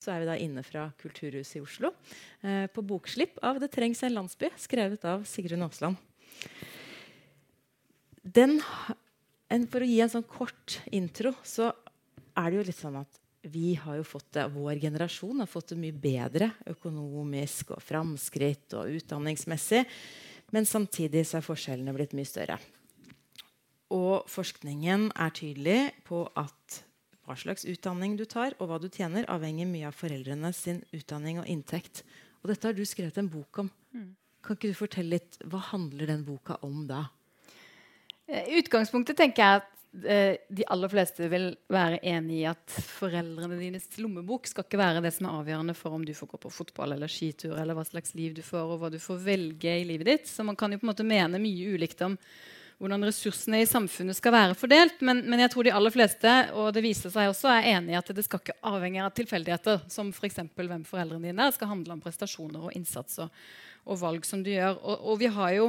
så er vi da inne fra Kulturhuset i Oslo eh, på bokslipp av 'Det trengs en landsby', skrevet av Sigrun Aasland. For å gi en sånn kort intro, så er det jo litt sånn at vi har jo fått det, Vår generasjon har fått det mye bedre økonomisk og framskritt og utdanningsmessig. Men samtidig så er forskjellene blitt mye større. Og forskningen er tydelig på at hva slags utdanning du tar, og hva du tjener, avhenger mye av foreldrene sin utdanning og inntekt. Og dette har du skrevet en bok om. Mm. Kan ikke du fortelle litt, Hva handler den boka om da? I eh, utgangspunktet tenker jeg at Eh, de aller fleste vil være enig i at foreldrene dines lommebok skal ikke være det som er avgjørende for om du får gå på fotball eller skitur, eller hva slags liv du får, og hva du får velge i livet ditt. Så man kan jo på en måte mene mye ulikt om hvordan ressursene i samfunnet skal være fordelt. Men, men jeg tror de aller fleste og det viser seg også, er enig i at det skal ikke avhenge av tilfeldigheter, som f.eks. For hvem foreldrene dine er. Det skal handle om prestasjoner og innsats og, og valg som du gjør. Og, og vi har jo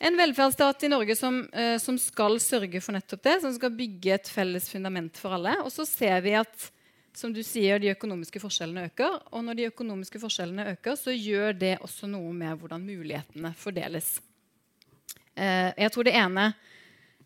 en velferdsstat i Norge som, eh, som, skal sørge for nettopp det, som skal bygge et felles fundament for alle. Og så ser vi at som du sier, de økonomiske forskjellene øker. Og når de økonomiske forskjellene øker, så gjør det også noe med hvordan mulighetene fordeles. Eh, jeg tror det ene,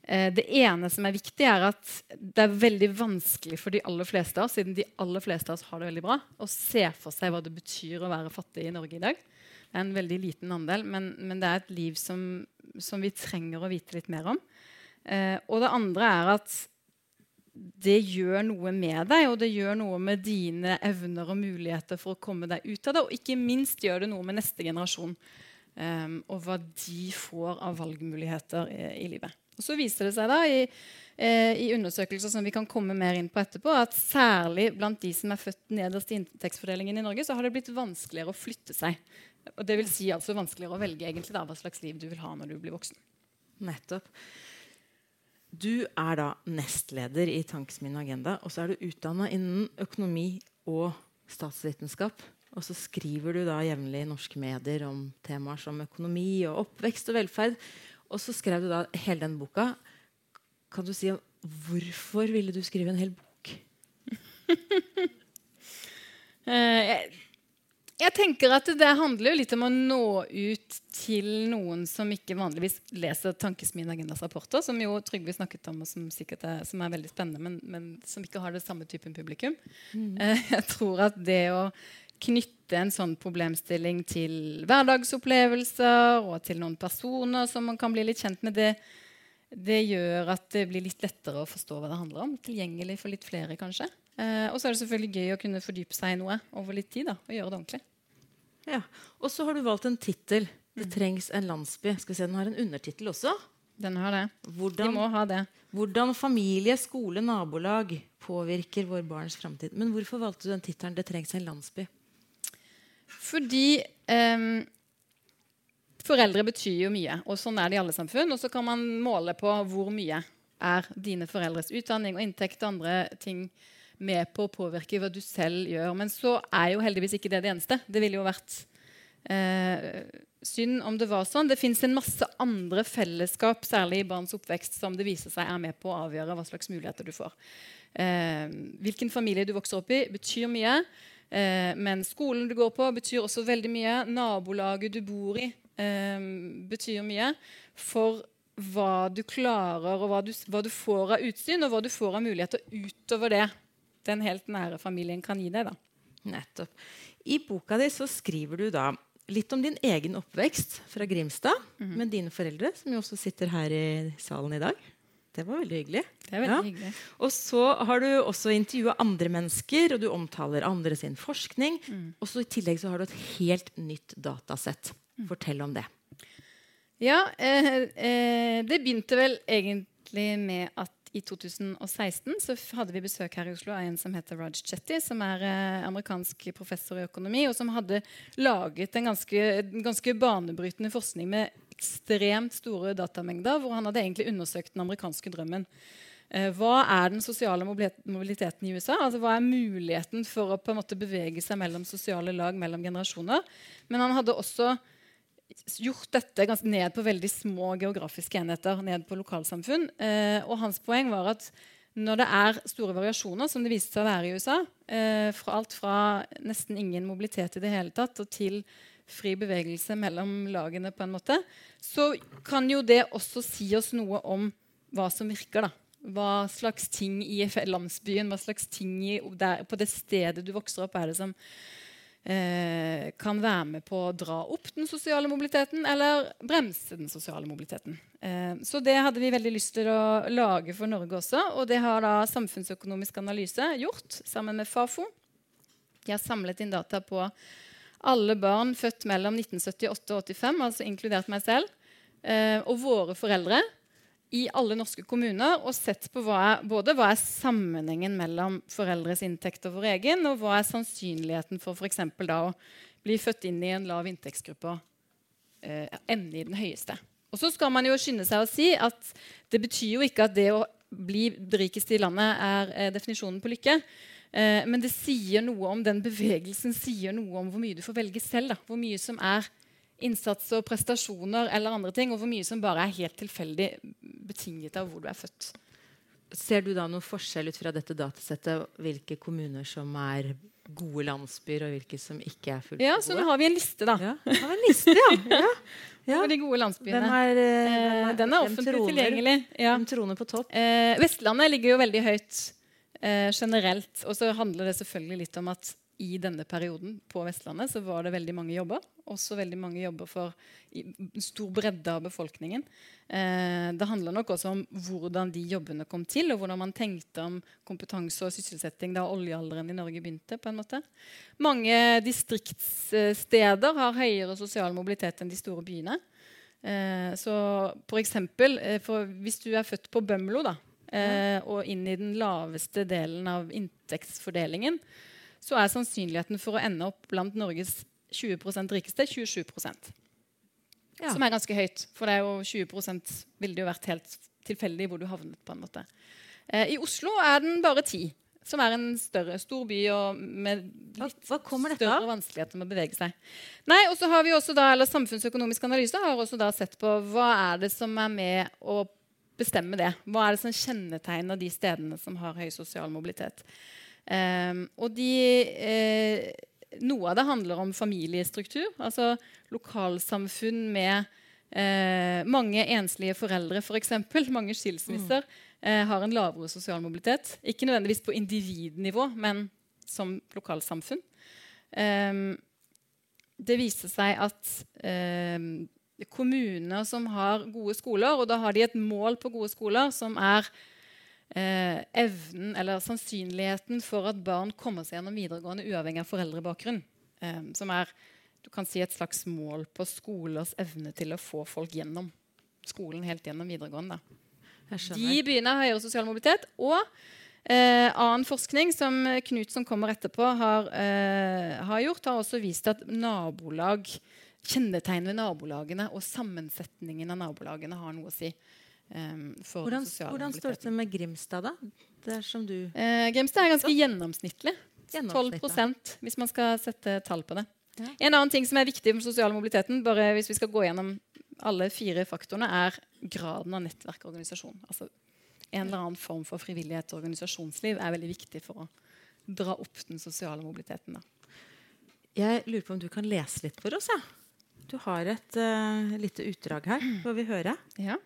eh, det ene som er viktig, er at det er veldig vanskelig for de aller fleste av oss, siden de aller fleste av oss har det veldig bra, å se for seg hva det betyr å være fattig i Norge i dag. Det er en veldig liten andel, men, men det er et liv som, som, vi trenger å vite litt mer om. Eh, og det andre er at det gjør noe med deg, og det gjør noe med dine evner og muligheter for å komme deg ut av det. Og ikke minst gjør det noe med neste generasjon um, og hva de får av valgmuligheter i, i, livet. Og Så viser det seg da i, eh, i, undersøkelser som vi kan komme mer inn på etterpå, at særlig blant de som er født nederst i inntektsfordelingen i Norge, så har det blitt vanskeligere å flytte seg og det vil si altså vanskeligere å velge egentlig da, hva slags liv du vil ha når du blir voksen. Nettopp. Du er da nestleder i Tankesmien Agenda, og så er du utdanna innen økonomi og statsvitenskap. Og så skriver du da jevnlig i norske medier om temaer som økonomi og oppvekst og velferd. Og så skrev du da hele den boka. Kan du si hvorfor ville du skrive en hel bok? jeg, jeg tenker at Det handler jo litt om å nå ut til noen som ikke vanligvis leser Tankesmien Agendas rapporter, som jo Trygve snakket om, og som, er, som er veldig spennende, men, men, som ikke har det samme typen publikum. Mm. Eh, jeg tror at det å knytte en sånn problemstilling til hverdagsopplevelser og til noen personer som man kan bli litt kjent med, det, det gjør at det blir litt lettere å forstå hva det handler om. Tilgjengelig for litt flere, kanskje. Eh, og så er det selvfølgelig gøy å kunne fordype seg i noe over litt tid. da, og gjøre det ordentlig. Ja, Og så har du valgt en tittel. 'Det trengs en landsby'. Skal vi se, Den har en undertittel også. Den har det. Hvordan, De må ha det. Hvordan familie, skole, nabolag påvirker vår barns framtid. Men hvorfor valgte du den tittelen 'Det trengs en landsby'? Fordi um, foreldre betyr jo mye. Og sånn er det i alle samfunn. Og så kan man måle på hvor mye er dine foreldres utdanning og inntekt og andre ting med på å påvirke hva du selv gjør. Men så er jo heldigvis ikke det det eneste. Det ville jo vært eh, synd om det var sånn. Det fins en masse andre fellesskap, særlig i barns oppvekst, som det viser seg er med på å avgjøre hva slags muligheter du får. Eh, hvilken familie du vokser opp i, betyr mye. Eh, men skolen du går på, betyr også veldig mye. Nabolaget du bor i, eh, betyr mye. For hva du klarer, og hva du, hva du, får av utsyn, og hva du får av muligheter utover det den helt nære familien kan gi deg. da. Nettopp. I boka di så skriver du da litt om din egen oppvekst fra Grimstad mm -hmm. med dine foreldre, som jo også sitter her i salen i dag. Det var veldig hyggelig. Det er veldig ja. hyggelig. Og så har du også intervjua andre mennesker, og du omtaler andre sin forskning. Mm. Og så i tillegg så har du et helt nytt datasett. Mm. Fortell om det. Ja, eh, eh, det begynte vel egentlig med at i 2016 så hadde vi besøk her i Oslo av en som heter Raj Chetty, som er eh, amerikansk professor i økonomi, og som hadde laget en ganske, ganske banebrytende forskning med ekstremt store datamengder, hvor han hadde egentlig undersøkt den amerikanske drømmen. Eh, hva er den sosiale mobiliteten i USA? Altså, hva er muligheten for å på en måte bevege seg mellom sosiale lag mellom generasjoner? Men han hadde også gjort dette ganske ned på veldig små geografiske enheter, ned på lokalsamfunn. Eh, og hans poeng var at når det er store variasjoner, som det viste seg å være i USA, eh, fra alt fra nesten ingen mobilitet i det hele tatt og til fri bevegelse mellom lagene, på en måte, så kan jo det også si oss noe om hva som virker. da. Hva slags ting i landsbyen, hva slags ting i, der, på det stedet du vokser opp, er det som eh, kan være med på å dra opp den sosiale mobiliteten eller bremse den sosiale mobiliteten. Eh, så det hadde vi veldig lyst til å lage for Norge også. Og det har da Samfunnsøkonomisk analyse gjort sammen med Fafo. De har samlet inn data på alle barn født mellom 1978 og 85, altså inkludert meg selv, eh, og våre foreldre i alle norske kommuner og sett på hva både hva er sammenhengen mellom foreldres inntekt og vår egen, og hva er sannsynligheten for f.eks. da å bli født inn i en lav inntektsgruppe og eh, ende i den høyeste. Og så skal man jo skynde seg å si at det betyr jo ikke at det å bli rikest i landet er eh, definisjonen på lykke. Eh, men det sier noe om den bevegelsen sier noe om hvor mye du får velge selv. Da. Hvor mye som er innsats og prestasjoner eller andre ting, og hvor mye som bare er helt tilfeldig betinget av hvor du er født. Ser du da noen forskjell ut fra dette datasettet hvilke kommuner som er gode landsbyer, og hvilke som ikke er fullt ja, gode? Så nå har vi en liste, da. Ja, vi har en liste, ja. ja. ja. For de gode landsbyene. Den er, eh, eh den er offentlig troner, tilgjengelig. Ja. Troner på topp. Eh, Vestlandet ligger jo veldig høyt eh, generelt. Og så handler det selvfølgelig litt om at i denne perioden på Vestlandet så var det veldig mange jobber. Også veldig mange jobber for stor bredde av befolkningen. Eh, det handler nok også om hvordan de jobbene kom til, og hvordan man tenkte om kompetanse og sysselsetting da oljealderen i Norge begynte. på en måte. Mange distriktssteder har høyere sosial mobilitet enn de store byene. Eh, så for eksempel, eh, for hvis du er født på Bømlo da, eh, og inn i den laveste delen av inntektsfordelingen, så er sannsynligheten for å ende opp blant Norges 20% rikeste 27 ja. Som er ganske høyt. For det er jo 20 ville det jo vært helt tilfeldig hvor du havnet. på en måte. Eh, I Oslo er den bare 10, som er en større, stor by og med litt hva, hva større vanskeligheter med å bevege seg. Nei, og så har vi også da, eller Samfunnsøkonomisk analyse har også da sett på hva er det som er med å bestemme det. Hva er det som kjennetegner de stedene som har høy sosial mobilitet. Um, og de, eh, noe av det handler om familiestruktur. Altså lokalsamfunn med eh, mange enslige foreldre, f.eks. For mange skilsmisser eh, har en lavere sosial mobilitet. Ikke nødvendigvis på individnivå, men som lokalsamfunn. Um, det viser seg at um, kommuner som har gode skoler, og da har de et mål på gode skoler som er eh, evnen eller sannsynligheten for at barn kommer seg gjennom videregående uavhengig av foreldrebakgrunn. Eh, som er du kan si et slags mål på skolers evne til å få folk gjennom skolen helt gjennom videregående. De begynner høyere sosial mobilitet. Og eh, annen forskning som Knut som kommer etterpå, har, eh, har, gjort, har også vist at nabolag, kjennetegn ved nabolagene og sammensetningen av nabolagene har noe å si. Um, hvordan, hvordan står det til med Grimstad, da? Det er som du eh, Grimstad er ganske gjennomsnittlig. 12% hvis man skal sette tall på det. Ja. En annen ting som er viktig med sosial mobiliteten, bare hvis vi skal gå gjennom alle fire faktorene, er graden av nettverkorganisasjon. Altså, en eller annen form for frivillighet og organisasjonsliv er veldig viktig for å dra opp den sosiale mobiliteten. Da. Jeg lurer på om du kan lese litt for oss? Ja. Du har et uh, lite utdrag her. Får vi høre? Ja.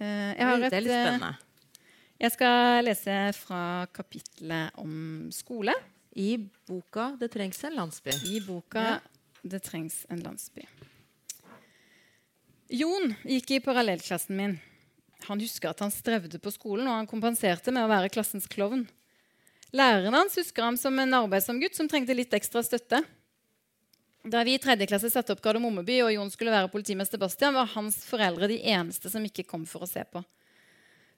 Uh, jeg har et, det er litt eh, spennende. Jeg skal lese fra kapitlet om skole. I boka 'Det trengs en landsby'. I boka ja. 'Det trengs en landsby'. Jon gikk i parallellklassen min. Han husker at han strevde på skolen, og han kompenserte med å være klassens klovn. Læreren hans husker ham som en arbeidsom gutt som trengte litt ekstra støtte. Da vi i tredje klasse satte opp Gardermommeby og Jon skulle være politimester Bastian, var hans foreldre de eneste som ikke kom for å se på.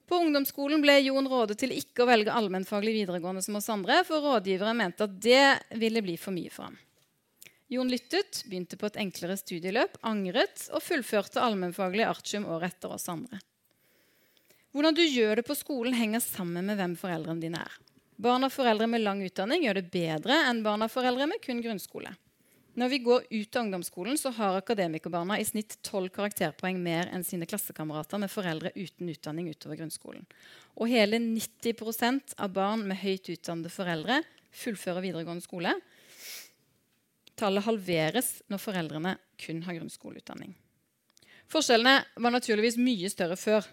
På ungdomsskolen ble Jon rådet til ikke å velge allmennfaglig videregående som oss andre, for rådgivere mente at det ville bli for mye for ham. Jon lyttet, begynte på et enklere studieløp, angret og fullførte allmennfaglig artium året etter oss andre. Hvordan du gjør det på skolen, henger sammen med hvem foreldrene dine er. Barn av foreldre med lang utdanning gjør det bedre enn barn av foreldre med kun grunnskole. Når vi går ut av ungdomsskolen, så har akademikerbarna i snitt 12 karakterpoeng mer enn sine klassekamerater med foreldre uten utdanning utover grunnskolen. Og hele 90% av barn med høyt utdannede foreldre fullfører videregående skole. Tallet halveres når foreldrene kun har grunnskoleutdanning. Forskjellene var naturligvis mye større før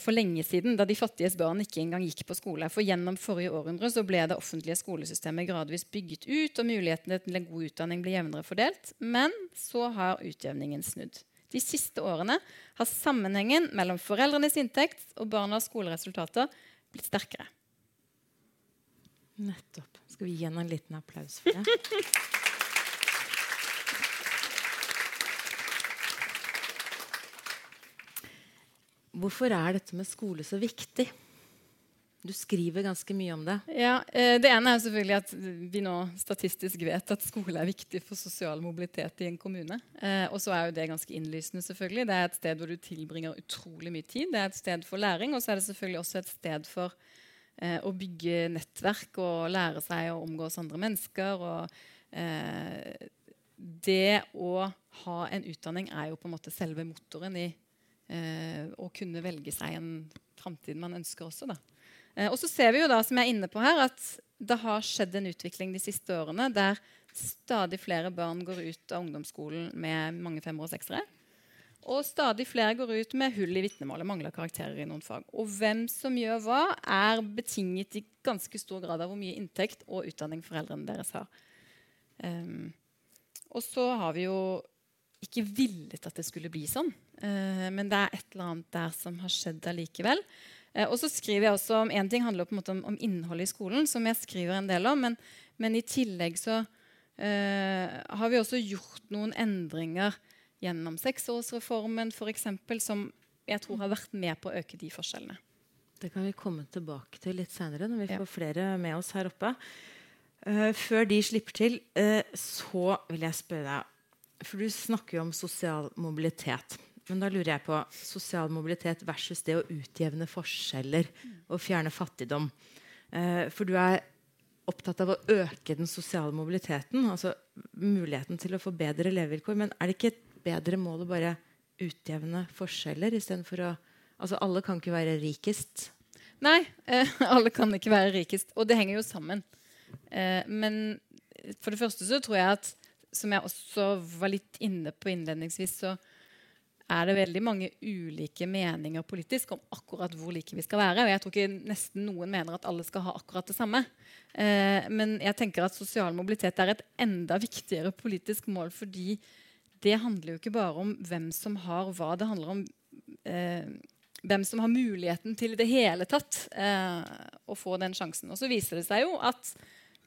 for lenge siden, da de fattiges barn ikke engang gikk på skole. For gjennom forrige århundre så ble det offentlige skolesystemet gradvis bygget ut, og mulighetene til en god utdanning ble jevnere fordelt. Men så har utjevningen snudd. De siste årene har sammenhengen mellom foreldrenes inntekt og barnas skoleresultater blitt sterkere. Nettopp. Skal vi gi henne en liten applaus for det? Hvorfor er dette med skole så viktig? Du skriver ganske mye om det. Ja, eh, Det ene er selvfølgelig at vi nå statistisk vet at skole er viktig for sosial mobilitet i en kommune. Eh, og så er jo det ganske innlysende. selvfølgelig. Det er et sted hvor du tilbringer utrolig mye tid. Det er et sted for læring, og så er det selvfølgelig også et sted for eh, å bygge nettverk og lære seg å omgås andre mennesker. og Det å ha en utdanning er jo på en måte selve motoren i eh, å kunne velge seg en framtid man ønsker også. da. Eh, og så ser vi jo da, som jeg er inne på her, at det har skjedd en utvikling de siste årene der stadig flere barn går ut av ungdomsskolen med mange femmer og seksere. Og stadig flere går ut med hull i vitnemålet, mangler karakterer i noen fag. Og hvem som gjør hva, er betinget i ganske stor grad av hvor mye inntekt og utdanning foreldrene deres har. Um, og så har vi jo ikke villet at det skulle bli sånn. Uh, men det er et eller annet der som har skjedd allikevel. Uh, og så skriver jeg også om, En ting handler på en måte om, om innholdet i skolen, som jeg skriver en del om. Men, men i tillegg så uh, har vi også gjort noen endringer gjennom seksårsreformen f.eks., som jeg tror har vært med på å øke de forskjellene. Det kan vi komme tilbake til litt senere når vi får ja. flere med oss her oppe. Uh, før de slipper til, uh, så vil jeg spørre deg for du snakker jo om sosial mobilitet. Men da lurer jeg på sosial mobilitet versus det å utjevne forskjeller og fjerne fattigdom. Eh, for du er opptatt av å øke den sosiale mobiliteten, altså muligheten til å få bedre levevilkår. Men er det ikke et bedre mål å bare utjevne forskjeller istedenfor å Altså alle kan ikke være rikest. Nei, eh, alle kan ikke være rikest. Og det henger jo sammen. Eh, men for det første så tror jeg at som jeg også var litt inne på innledningsvis, så er det veldig mange ulike meninger politisk om akkurat hvor like vi skal være. Og jeg tror ikke nesten noen mener at alle skal ha akkurat det samme. Eh, men jeg tenker at sosial mobilitet er et enda viktigere politisk mål fordi det handler jo ikke bare om hvem som har hva. Det handler om eh, hvem som har muligheten til i det hele tatt eh, å få den sjansen. Og så viser det seg jo at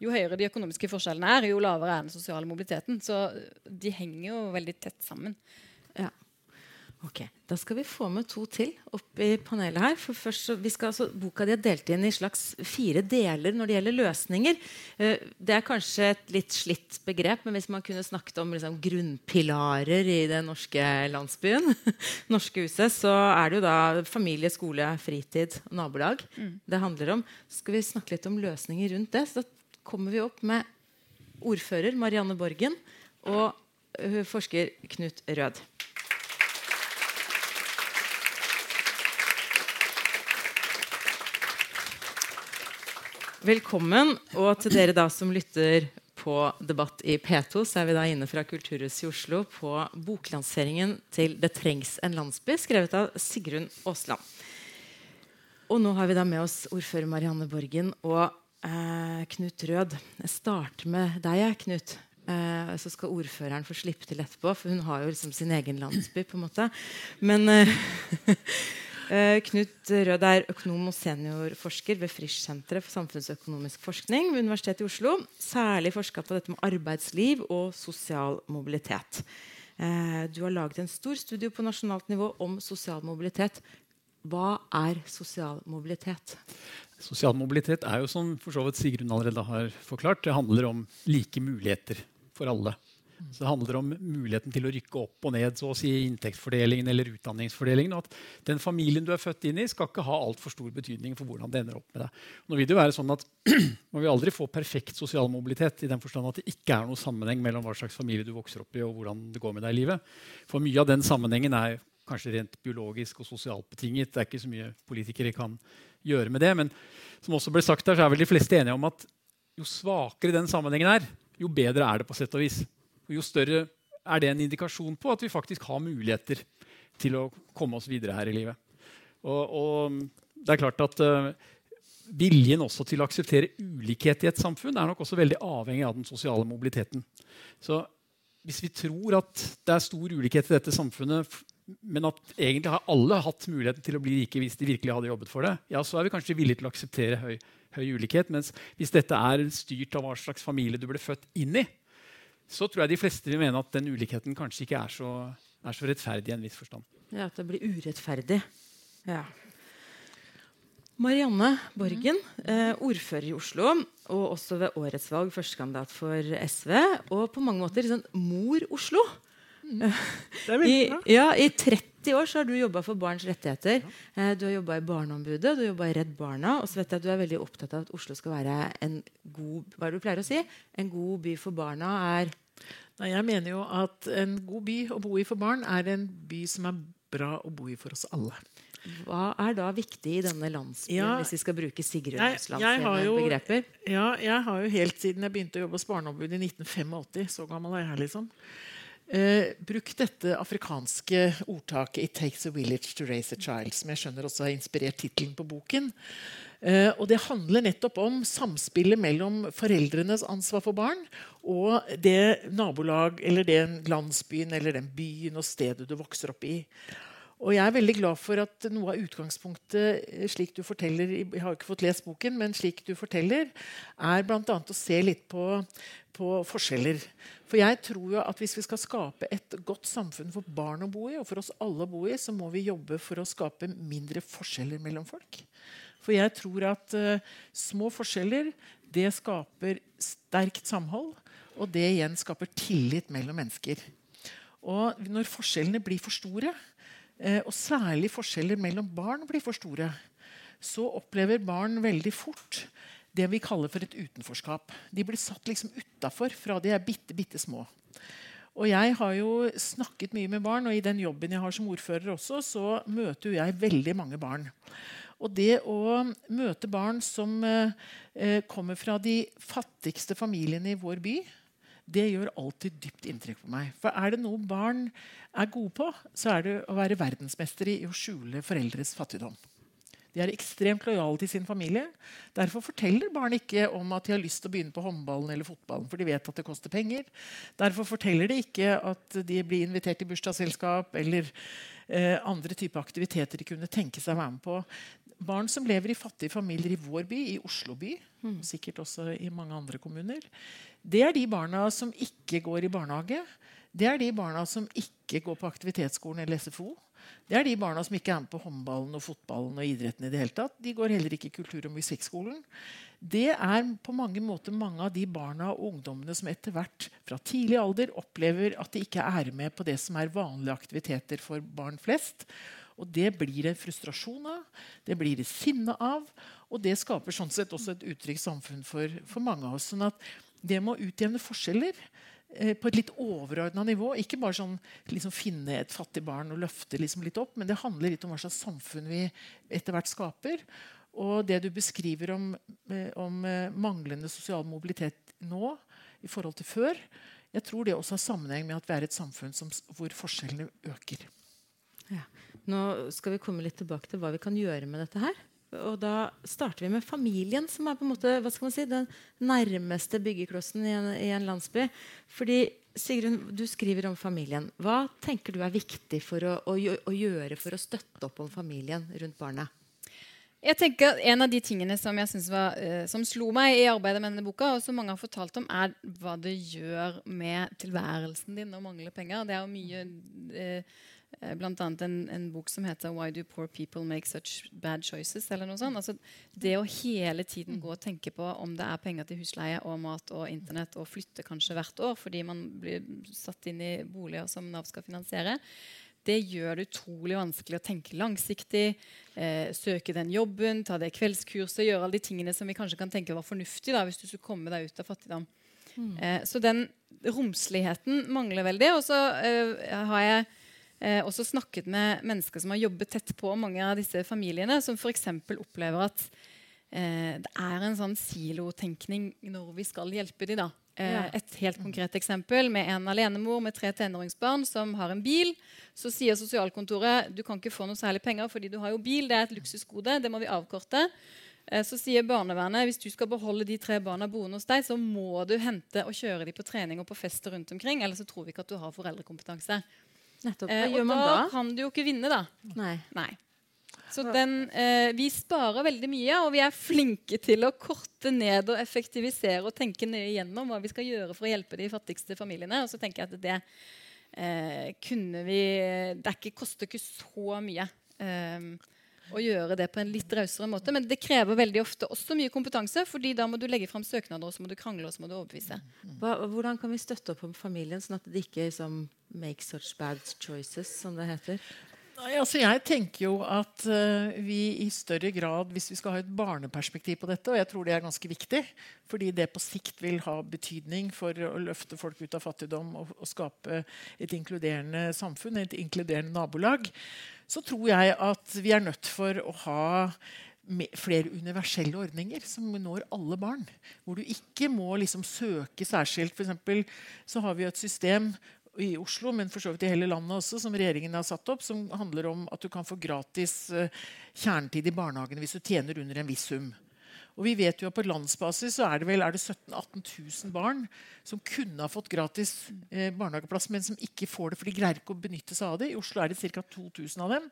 jo høyere de økonomiske forskjellene er, jo lavere er den sosiale mobiliteten. Så de henger jo veldig tett sammen. Ja. Ok, Da skal vi få med to til opp i panelet her. For først, vi skal, altså, boka di er delt inn i slags fire deler når det gjelder løsninger. Uh, det er kanskje et litt slitt begrep, men hvis man kunne snakket om liksom, grunnpilarer i den norske landsbyen, norske huset, så er det jo da familie, skole, fritid nabolag mm. det handler om. Så skal vi snakke litt om løsninger rundt det. Så da kommer vi opp med ordfører Marianne Borgen og uh, forsker Knut Rød. Velkommen. Og til dere da som lytter på Debatt i P2, så er vi da inne fra Kulturhuset i Oslo på boklanseringen til 'Det trengs en landsby', skrevet av Sigrun Aasland. Og nå har vi da med oss ordfører Marianne Borgen og Eh, Knut Rød. Jeg starter med deg, Knut. Eh, så skal ordføreren få slippe til etterpå, for hun har jo liksom sin egen landsby. på en måte. Men eh, eh Knut Rød er økonom og seniorforsker ved Frisch-senteret for samfunnsøkonomisk forskning ved Universitetet i Oslo. Særlig forska på dette med arbeidsliv og sosial mobilitet. Eh, du har laget en stor studie på nasjonalt nivå om sosial mobilitet. Hva er sosial mobilitet? Sosial mobilitet er jo som for så vidt Sigrun allerede har forklart, det handler om like muligheter for alle. Så Det handler om muligheten til å rykke opp og ned så å si inntektsfordelingen eller utdanningsfordelingen. og at Den familien du er født inn i, skal ikke ha altfor stor betydning for hvordan det ender opp med deg. Nå vil det jo være sånn at Man vil aldri få perfekt sosial mobilitet i den forstand at det ikke er noe sammenheng mellom hva slags familie du vokser opp i, og hvordan det går med deg i livet. For mye av den sammenhengen er kanskje rent biologisk og sosialt betinget. Det er ikke så mye politikere kan gjøre med det. Men som også ble sagt her, så er vel de fleste enige om at jo svakere den sammenhengen er, jo bedre er det på sett og vis. Og jo større er det en indikasjon på at vi faktisk har muligheter til å komme oss videre her i livet. Og, og det er klart at uh, Viljen også til å akseptere ulikhet i et samfunn er nok også veldig avhengig av den sosiale mobiliteten. Så hvis vi tror at det er stor ulikhet i dette samfunnet, men at egentlig har alle hatt muligheten til å bli rike hvis de virkelig hadde jobbet for det, ja, så er vi kanskje villige til å akseptere høy, høy ulikhet. Mens hvis dette er styrt av hva slags familie du ble født inn i, så tror jeg de fleste vil mene at den ulikheten kanskje ikke er så, er så rettferdig i en viss forstand. Ja, At det blir urettferdig. Ja. Marianne Borgen, eh, ordfører i Oslo, og også ved årets valg førstekandidat for SV. Og på mange måter liksom, mor Oslo. I, ja, I 30 år så har du jobba for barns rettigheter. Eh, du har jobba i Barneombudet, du har jobba i Redd Barna. Og så vet jeg at du er veldig opptatt av at Oslo skal være en god hva er det du pleier å si? En god by for barna er Nei, jeg mener jo at en god by å bo i for barn er en by som er bra å bo i for oss alle. Hva er da viktig i denne landsbyen, Ja, hvis vi skal bruke Sigrun begreper? Ja, jeg har jo helt siden jeg begynte å jobbe hos Barneombudet i 1985, så gammel er jeg liksom, eh, brukt dette afrikanske ordtaket 'It takes a village to raise a child', som jeg skjønner også har inspirert tittelen på boken. Eh, og det handler nettopp om samspillet mellom foreldrenes ansvar for barn og det nabolag eller den landsbyen eller den byen og stedet du vokser opp i. Og jeg er veldig glad for at noe av utgangspunktet, eh, slik du forteller Jeg har ikke fått lest boken, men slik du forteller, er bl.a. å se litt på, på forskjeller. For jeg tror jo at hvis vi skal skape et godt samfunn for barn å bo i, og for oss alle å bo i, så må vi jobbe for å skape mindre forskjeller mellom folk. For jeg tror at uh, små forskjeller det skaper sterkt samhold, og det igjen skaper tillit mellom mennesker. Og når forskjellene blir for store, og særlig forskjeller mellom barn blir for store, så opplever barn veldig fort det vi kaller for et utenforskap. De blir satt liksom utafor fra de er bitte, bitte små. Og jeg har jo snakket mye med barn, og i den jobben jeg har som ordfører også, så møter jeg veldig mange barn. Og det å møte barn som eh, eh, kommer fra de fattigste familiene i vår by, det gjør alltid dypt inntrykk på meg. For er det noe barn er gode på, så er det å være verdensmestere i å skjule foreldres fattigdom. De er ekstremt lojale til sin familie. Derfor forteller barn ikke om at de har lyst til å begynne på håndballen eller fotballen, for de vet at det koster penger. Derfor forteller de ikke at de blir invitert til bursdagsselskap eller eh, andre typer aktiviteter de kunne tenke seg å være med på. Barn som lever i fattige familier i vår by, i Oslo by, sikkert også i mange andre kommuner, det er de barna som ikke går i barnehage. Det er de barna som ikke går på aktivitetsskolen eller SFO. Det er de barna som ikke er med på håndballen og fotballen og idretten. i det hele tatt. De går heller ikke i kultur- og musikkskolen. Det er på mange måter mange av de barna og ungdommene som etter hvert fra tidlig alder opplever at de ikke er med på det som er vanlige aktiviteter for barn flest. Og det blir det frustrasjon av, det blir det sinne av, og det skaper sånn sett også et utrygt samfunn for, for mange av oss. sånn at det med å utjevne forskjeller eh, på et litt overordna nivå. Ikke bare sånn liksom finne et fattig barn og løfte liksom litt opp, men det handler litt om hva slags samfunn vi etter hvert skaper. Og det du beskriver om, eh, om eh, manglende sosial mobilitet nå i forhold til før, jeg tror det også har sammenheng med at vi er et samfunn som, hvor forskjellene øker. Ja. Nå skal vi komme litt tilbake til hva vi kan gjøre med dette her. Og da starter vi med familien, som er på en måte, hva skal man si, den nærmeste byggeklossen i en, i en landsby. Fordi Sigrun, du skriver om familien. Hva tenker du er viktig å, å, å gjøre for å støtte opp om familien rundt barnet? Jeg tenker En av de tingene som jeg var, eh, som slo meg i arbeidet med denne boka, og som mange har fortalt om, er hva det gjør med tilværelsen din å mangle penger. Det er jo mye eh, eh, blant annet en, en, bok som heter 'Why do poor people make such bad choices?' eller noe sånt. Altså, det å hele tiden gå og tenke på om det er penger til husleie og mat og Internett, og flytte kanskje hvert år fordi man blir satt inn i boliger som Nav skal finansiere, det gjør det utrolig vanskelig å tenke langsiktig. Eh, søke den jobben, ta det kveldskurset, gjøre alle de tingene som vi kanskje kan tenke var fornuftig da, hvis du skulle komme deg ut av fattigdom. Mm. Eh, så den romsligheten mangler veldig. Og så eh, har jeg eh, også snakket med mennesker som har jobbet tett på mange av disse familiene, som f.eks. opplever at eh, det er en sånn silotenkning når vi skal hjelpe dem. da. Eh. Et helt konkret eksempel med en alenemor med tre tenåringsbarn som har en bil. Så sier sosialkontoret du kan ikke få noe særlig penger fordi du har jo bil. Det er et luksusgode. Det må vi avkorte. Eh, så sier barnevernet hvis du skal beholde de tre barna boende hos deg, så må du hente og kjøre dem på trening og på fester rundt omkring. Ellers så tror vi ikke at du har foreldrekompetanse. Nettopp. Hva eh, gjør man da? Da kan du jo ikke vinne, da. Nei. Nei. Så den, eh, vi sparer veldig mye, og vi er flinke til å korte ned og effektivisere og tenke nøye gjennom hva vi skal gjøre for å hjelpe de fattigste familiene. Og så tenker jeg at det eh, kunne vi Det ikke, koster ikke så mye. Eh, å gjøre det på en litt rausere måte. Men det krever veldig ofte også mye kompetanse, fordi da må du legge fram søknader, og så må du krangle og så må du overbevise. Hva, hvordan kan vi støtte opp om familien, sånn at det ikke liksom, make such bad choices, som det heter? Altså jeg tenker jo at uh, vi i større grad, hvis vi skal ha et barneperspektiv på dette, og jeg tror det er ganske viktig, fordi det på sikt vil ha betydning for å løfte folk ut av fattigdom og, og skape et inkluderende samfunn, et inkluderende nabolag, så tror jeg at vi er nødt for å ha flere universelle ordninger som når alle barn. Hvor du ikke må liksom søke særskilt. For så har vi et system i Oslo, men for så vidt i hele landet også, som regjeringen har satt opp, som handler om at du kan få gratis uh, kjernetid i barnehagen hvis du tjener under en viss sum. Og vi vet jo at På landsbasis så er det vel 17 000-18 000 barn som kunne ha fått gratis eh, barnehageplass, men som ikke får det, for de greier ikke å benytte seg av det. I Oslo er det ca. 2000 av dem.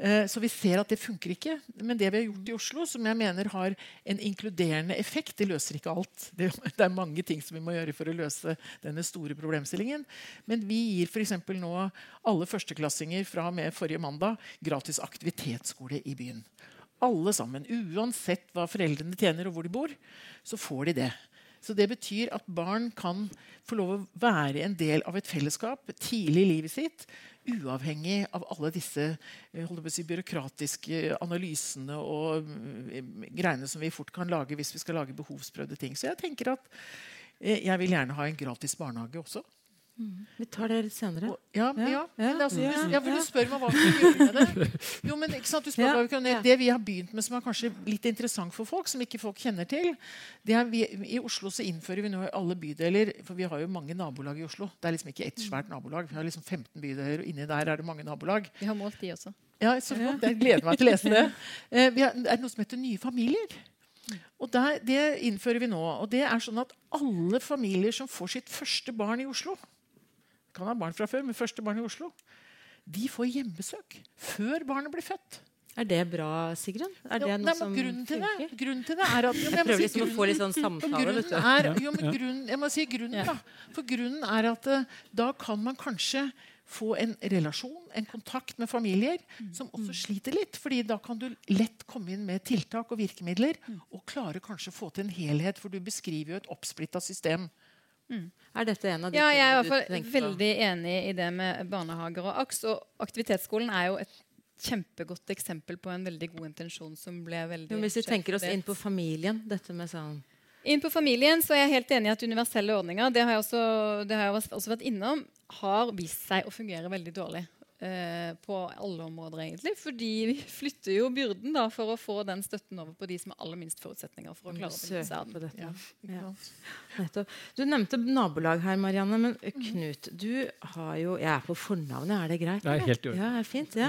Eh, så vi ser at det funker ikke. Men det vi har gjort i Oslo, som jeg mener har en inkluderende effekt, det løser ikke alt. Det, er mange ting som vi må gjøre for å løse denne store problemstillingen. Men vi gir f.eks. nå alle førsteklassinger fra og med forrige mandag gratis aktivitetsskole i byen. Alle sammen. Uansett hva foreldrene tjener og hvor de bor, så får de det. Så det betyr at barn kan få lov å være en del av et fellesskap tidlig i livet sitt uavhengig av alle disse eh, si, byråkratiske analysene og mm, greiene som vi fort kan lage hvis vi skal lage behovsprøvde ting. Så jeg tenker at eh, jeg vil gjerne ha en gratis barnehage også. Mm. Vi tar det litt senere. Og, ja, ja, ja. Men, altså, ja, ja, for du spør meg hva vi kan gjøre med det. Jo, men ikke sant, du spør hva vi kan, Det vi har begynt med som er kanskje litt interessant for folk, som ikke folk kjenner til det er vi, I Oslo så innfører vi nå i alle bydeler For vi har jo mange nabolag i Oslo. Det er liksom ikke ett svært nabolag. Vi har liksom 15 bydeler, og inni der er det mange nabolag. Vi har målt de også. Ja, så flott. Jeg gleder meg til å lese det. Eh, har, det er noe som heter Nye familier. Og der, Det innfører vi nå. og det er sånn at Alle familier som får sitt første barn i Oslo, kan ha barn fra før, men første barn i Oslo, de får hjemmesøk før barnet blir født. Er det bra, Sigrun? Er det jo, noe som grunnen til, det, grunnen til det er at jo, Jeg prøver liksom å få litt sånn samtale. vet du. Er, jo, men grunnen, jeg må si grunnen, da. For grunnen er at uh, da kan man kanskje få en relasjon, en kontakt med familier som også sliter litt. fordi da kan du lett komme inn med tiltak og virkemidler og klare kanskje å få til en helhet. For du beskriver jo et oppsplitta system. Mm. Er dette en av de ja, jeg er i hvert fall veldig enig i det med barnehager og AKS. Og aktivitetsskolen er jo et kjempegodt eksempel på en veldig god intensjon som ble veldig Men Hvis vi tenker oss inn på familien, dette med sånn inn på familien så er jeg helt enig i at universelle ordninger det har jeg også, det har jeg også vært innom, har vist seg å fungere veldig dårlig. Eh, på alle områder, egentlig. Fordi vi flytter jo byrden da, for å få den støtten over på de som har aller minst forutsetninger for å klare å benytte seg av den. Ja. Ja. Du nevnte nabolag her, Marianne. Men Knut, du har jo Jeg er på fornavnet, er det greit? Er helt i Ja, fint, ja.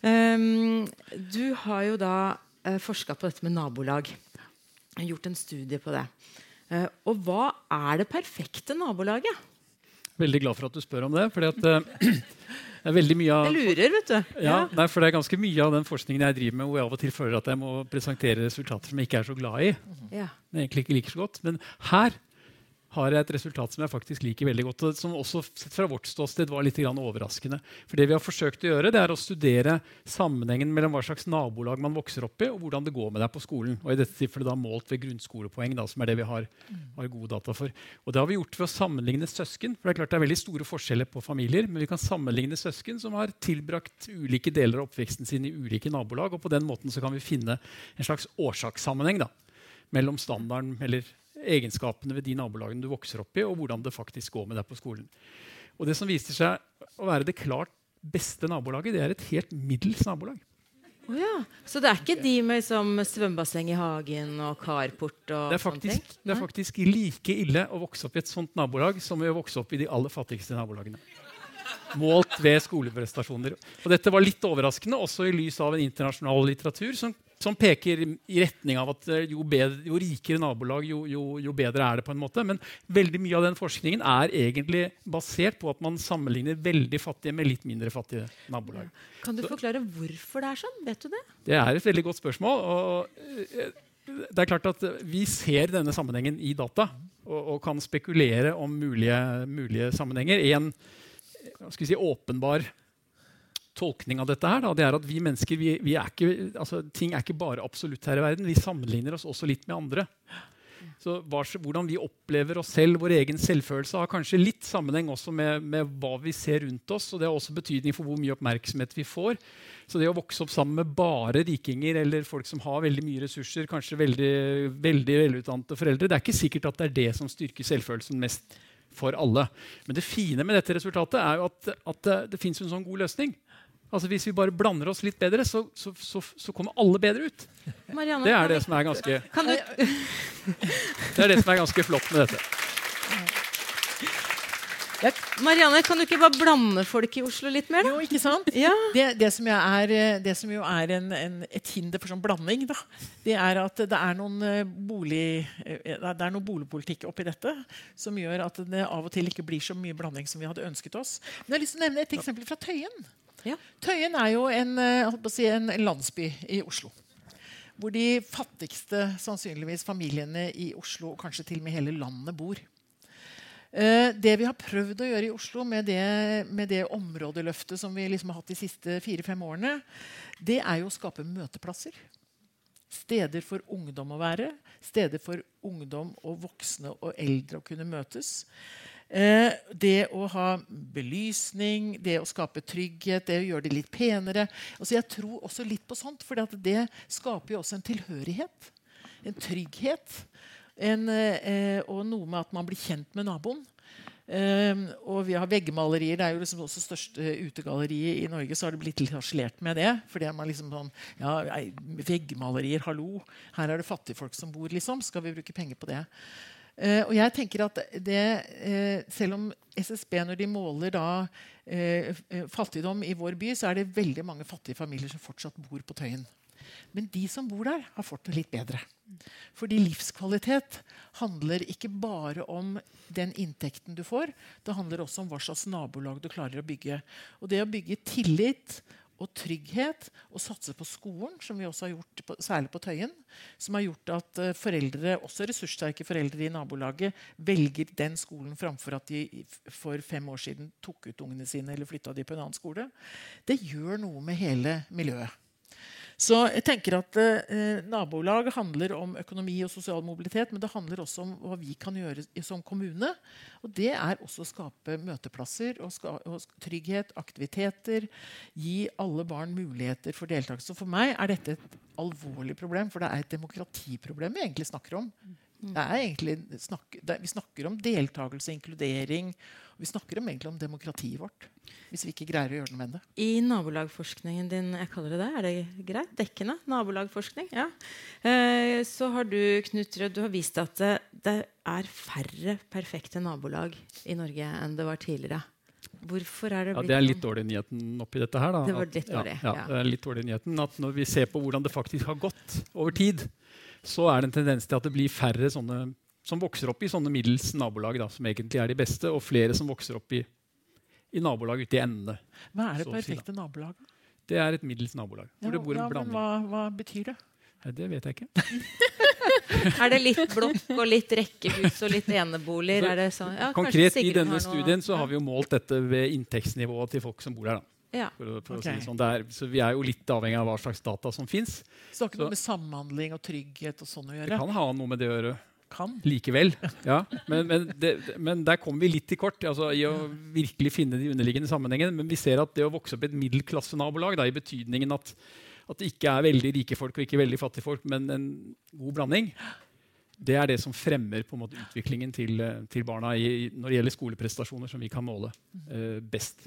Um, du har jo da uh, eh, forska på dette med nabolag. Gjort en studie på det. Uh, og hva er det perfekte nabolaget? Veldig glad for at du spør om det. fordi at uh, Det er veldig mye av, jeg lurer, vet du. Ja, nei, for det er ganske mye av den forskningen jeg driver med, hvor jeg av og til føler at jeg må presentere resultater som jeg ikke er så glad i. Ja. Jeg egentlig ikke liker så godt. Men her har jeg et resultat som jeg faktisk liker veldig godt. og Som også sett fra vårt ståsted var litt overraskende. For det vi har forsøkt å gjøre, det er å studere sammenhengen mellom hva slags nabolag man vokser opp i, og hvordan det går med deg på skolen. Og i dette tilfellet da målt ved grunnskolepoeng, da, som er det vi har, har, gode data for. Og det har vi gjort ved å sammenligne søsken. For det er klart det er veldig store forskjeller på familier, men vi kan sammenligne søsken som har tilbrakt ulike deler av oppveksten sin i ulike nabolag, og på den måten så kan vi finne en slags årsakssammenheng da, mellom standarden eller egenskapene ved de nabolagene du vokser opp i, og hvordan det faktisk går med deg på skolen. Og Det som viser seg å være det klart beste nabolaget, det er et helt middels nabolag. Oh, ja. Så det er ikke de med som svømmebasseng i hagen og carport? og det er, faktisk, det er faktisk like ille å vokse opp i et sånt nabolag som å vokse opp i de aller fattigste nabolagene. Målt ved skoleprestasjoner. Og dette var litt overraskende, også i lys av en internasjonal litteratur som som peker i retning av at eh, jo, bedre, jo rikere nabolag, jo, jo, jo, bedre er det. på en måte. Men veldig mye av den forskningen er egentlig basert på at man sammenligner veldig fattige med litt mindre fattige nabolag. Kan du forklare hvorfor det er sånn? Vet du det? Det er et veldig godt spørsmål. og eh, det er klart at Vi ser denne sammenhengen i data og, og kan spekulere om mulige, mulige sammenhenger. En si, åpenbar tolkning av dette her, da, det er at vi mennesker vi, vi er ikke, altså, ting er ikke bare absolutt her i verden. Vi sammenligner oss også litt med andre. Så Hvordan vi opplever oss selv, vår egen selvfølelse, har kanskje litt sammenheng også med, med, hva vi ser rundt oss. og Det har også betydning for hvor mye oppmerksomhet vi får. Så det å vokse opp sammen med bare rikinger eller folk som har veldig mye ressurser, kanskje veldig, veldig velutdannede foreldre, det er ikke sikkert at det er det som styrker selvfølelsen mest for alle. Men det fine med dette resultatet er jo at, at det, det fins en sånn god løsning. Altså Hvis vi bare blander oss litt bedre, så, så, så, så kommer alle bedre ut. Marianne, det er det som er ganske Det er det som er ganske flott med dette. Ja, Marianne, kan du ikke bare blande folk i Oslo litt mer? Da? Jo, ikke sant? Ja. Det, det, som er, det, som jo er en, en, et hinder for sånn blanding, da, det er at det er noen, eh, bolig, eh, det er noe boligpolitikk oppi dette som gjør at det av og til ikke blir så mye blanding som vi hadde ønsket oss. Men jeg har lyst til å nevne et eksempel fra Tøyen. Ja. Tøyen er jo en, eh, si, en, landsby i Oslo. Hvor de fattigste sannsynligvis familiene i Oslo, og kanskje til og med hele landet, bor. Eh, det vi har prøvd å gjøre i Oslo med det, med det områdeløftet som vi liksom har hatt de siste fire-fem årene, det er jo å skape møteplasser. Steder for ungdom å være. Steder for ungdom og voksne og eldre å kunne møtes. Eh, det å ha belysning, det å skape trygghet, det å gjøre det litt penere. Altså jeg tror også litt på sånt, for det skaper jo også en tilhørighet. En trygghet. En, eh, og noe med at man blir kjent med naboen. Um, og vi har veggmalerier. Det er jo liksom også største utegalleriet i Norge. Så har det blitt litt harselert med det. Fordi man liksom sånn ja, Veggmalerier, hallo! Her er det fattigfolk som bor, liksom. Skal vi bruke penger på det? Uh, og jeg tenker at det, uh, Selv om SSB når de måler da, uh, fattigdom i vår by, så er det veldig mange fattige familier som fortsatt bor på Tøyen. Men de som bor der, har fått det litt bedre. Fordi livskvalitet handler ikke bare om den inntekten du får. Det handler også om hva slags nabolag du klarer å bygge. Og det å bygge tillit og trygghet og satse på skolen, som vi også har gjort på, særlig på Tøyen, som har gjort at uh, foreldre, også ressurssterke foreldre i nabolaget velger den skolen framfor at de for fem år siden tok ut ungene sine eller flytta de på en annen skole, det gjør noe med hele miljøet. Så jeg tenker at eh, Nabolag handler om økonomi og sosial mobilitet, men det handler også om hva vi kan gjøre som kommune. Og det er også å skape møteplasser og, ska og trygghet, aktiviteter. Gi alle barn muligheter for deltakelse. For meg er dette et alvorlig problem, for det er et demokratiproblem vi egentlig snakker om. Det er egentlig, det, vi snakker om deltakelse, inkludering. Vi snakker om, egentlig om demokratiet vårt. Hvis vi ikke greier å gjøre noe med det. I nabolagforskningen din, jeg kaller det det, er det greit? Dekkende? Nabolagforskning? Ja. Eh, så har du Knut Rød, du har vist at det, det er færre perfekte nabolag i Norge enn det var tidligere. Hvorfor er det blitt ja, Det er litt dårlig nyheten oppi dette her. Da. Det var litt dårlig, ja, ja, det er litt dårlig nyheten at Når vi ser på hvordan det faktisk har gått over tid, så er det en tendens til at det blir færre sånne som vokser opp i sånne middels nabolag, da, som egentlig er de beste, og flere som vokser opp i, i nabolag ute i endene. Hva er det perfekte nabolaget? Det er et middels nabolag. Ja, ja, men hva, hva, betyr det? Det vet jeg ikke. Er det litt blokk og litt rekkehus og litt eneboliger? Det? Ja, Konkret i denne noe- studien så har vi jo målt dette ved inntektsnivået til folk som bor her. da. ja. For, å- for å si sånn. er, så vi er jo litt avhengig av hva slags data som fins. Så det har ikke Så- noe med samhandling og trygghet og sånn å Det kan ha noe med det å gjøre Kan. likevel. Ja. Men, men, det, men der kommer vi litt til kort altså, i å virkelig finne de underliggende sammenhengene. Men vi ser at det å vokse opp i et middelklassenabolag, da, i betydningen at, at det ikke er veldig rike folk og ikke veldig fattige folk, men en god blanding, det er det som fremmer på en måte utviklingen til, til barna i, når det gjelder skoleprestasjoner, som vi kan måle uh, best.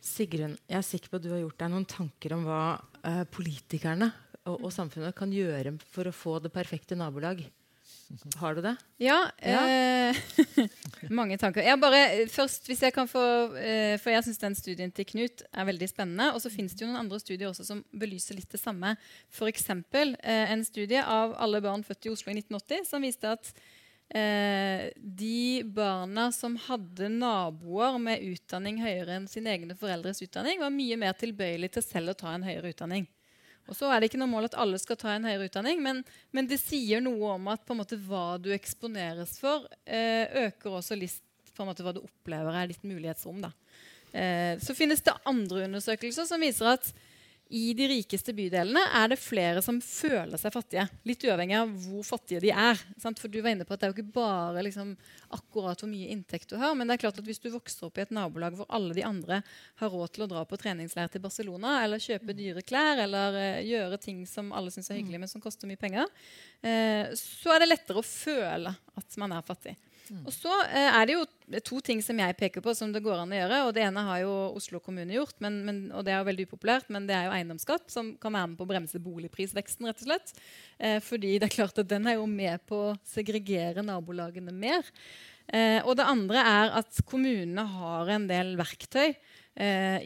Sigrun, jeg er sikker på at du har gjort deg noen tanker om hva uh, politikerne og, og samfunnet kan gjøre for å få det perfekte nabolag. Har du det? Ja. Ja. Eh, mange tanker. Jeg bare, eh, først, hvis jeg kan få, eh, for jeg syns den studien til Knut er veldig spennende. Og så finnes det jo noen andre studier også som belyser litt det samme. F.eks. Eh, en studie av alle barn født i Oslo i 1980 som viste at eh, de barna som hadde naboer med utdanning høyere enn sine egne foreldres utdanning, var mye mer tilbøyelig til selv å ta en høyere utdanning. Og så er det ikke noe mål at alle skal ta en høyere utdanning, men, men det sier noe om at måte, hva du eksponeres for, eh, øker også list, måte, hva du opplever er ditt mulighetsrom. Eh, så finnes det andre undersøkelser som viser at i de rikeste bydelene er det flere som føler seg fattige. Litt uavhengig av hvor fattige de er. Sant? For du var inne på at Det er jo ikke bare liksom, akkurat hvor mye inntekt du har. Men det er klart at hvis du vokser opp i et nabolag hvor alle de andre har råd til å dra på treningsleir til Barcelona, eller kjøpe dyre klær, eller uh, gjøre ting som alle syns er hyggelig, men som koster mye penger, uh, så er det lettere å føle at man er fattig. Og så eh, er det jo to ting som jeg peker på som det går an å gjøre. og Det ene har jo Oslo kommune gjort, men, men, og det er jo veldig upopulært, men det er jo eiendomsskatt, som kan være med på å bremse boligprisveksten. rett og slett. Eh, fordi det er klart at den er jo med på å segregere nabolagene mer. Eh, og det andre er at kommunene har en del verktøy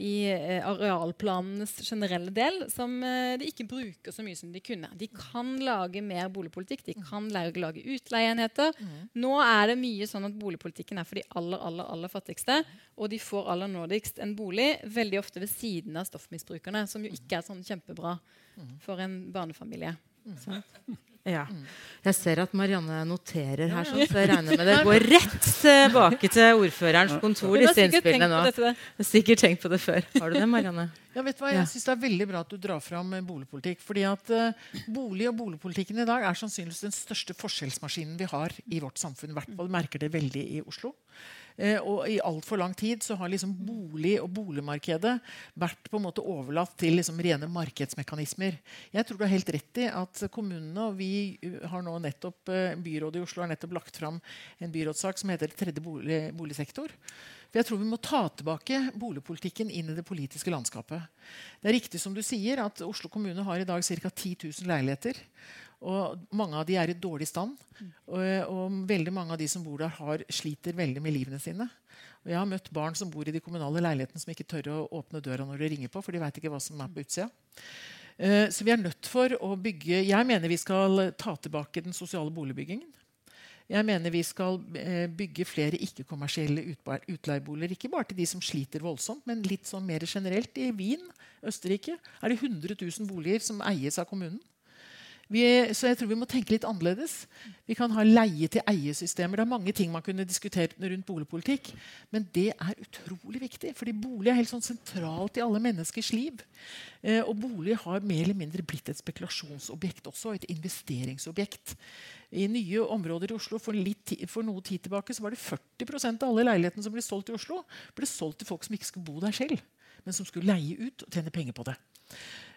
i eh, arealplanenes generelle del som eh, de ikke bruker så mye som de kunne. De kan lage mer boligpolitikk, de kan lage, lage utleieenheter. Nå er det mye sånn at boligpolitikken er for de aller, aller, aller fattigste. Og de får aller nådigst en bolig, veldig ofte ved siden av stoffmisbrukerne, som jo ikke er sånn kjempebra for en barnefamilie. Ja. Jeg ser at Marianne noterer her, sånn, så jeg regner med det går rett tilbake til ordførerens kontor. Disse innspillene nå. dette. Har sikkert tenkt på det før. Har du det, Marianne? Ja, vet du hva? Jeg synes Det er veldig bra at du drar fram eh, boligpolitikk. fordi at eh, Bolig og boligpolitikken i dag er sannsynligvis den største forskjellsmaskinen vi har i vårt samfunn. I hvert fall merker det veldig i Oslo. Eh, og I altfor lang tid så har liksom bolig og boligmarkedet vært på en måte overlatt til liksom rene markedsmekanismer. Jeg tror du har helt rett i at kommunene og vi uh, har nå nettopp eh, byrådet i Oslo har nettopp lagt fram en byrådssak som heter Tredje bolig, boligsektor. For jeg tror vi må ta tilbake boligpolitikken inn i det politiske landskapet. Det er riktig som du sier at Oslo kommune har i dag ca. 10 000 leiligheter. Og mange av de er i dårlig stand. Og, og veldig mange av de som bor der, har, sliter veldig med livene sine. Og jeg har møtt barn som bor i de kommunale leilighetene som ikke tør å åpne døra når de ringer på, for de vet ikke hva som er på utsida. Eh, Så vi er nødt for å bygge Jeg mener vi skal ta tilbake den sosiale boligbyggingen. Jeg mener vi skal eh, bygge flere ikke-kommersielle utleieboliger. Ikke bare til de som sliter voldsomt, men litt sånn mer generelt. I Wien, Østerrike, er det 100 000 boliger som eies av kommunen. Vi, så jeg tror vi må tenke litt annerledes. Vi kan ha leie-til-eie-systemer. Det er mange ting man kunne diskutert rundt boligpolitikk. Men det er utrolig viktig, fordi bolig er helt sånn sentralt i alle menneskers liv. Eh, og bolig har mer eller mindre blitt et spekulasjonsobjekt også. Et investeringsobjekt. I nye områder i Oslo for, litt, for noe tid tilbake så var det 40% av alle leilighetene som ble solgt i Oslo, ble solgt til folk som ikke skulle bo der selv, men som skulle leie ut og tjene penger på det.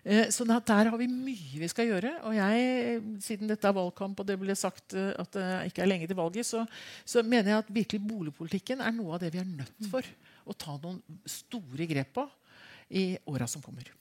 Eh, Så der har vi mye vi skal gjøre. Og jeg, siden dette er valgkamp, og det ble sagt eh, at det ikke er lenge til valget, så, så mener jeg at virkelig boligpolitikken er noe av det vi er nødt for å ta noen store grep på i åra som kommer.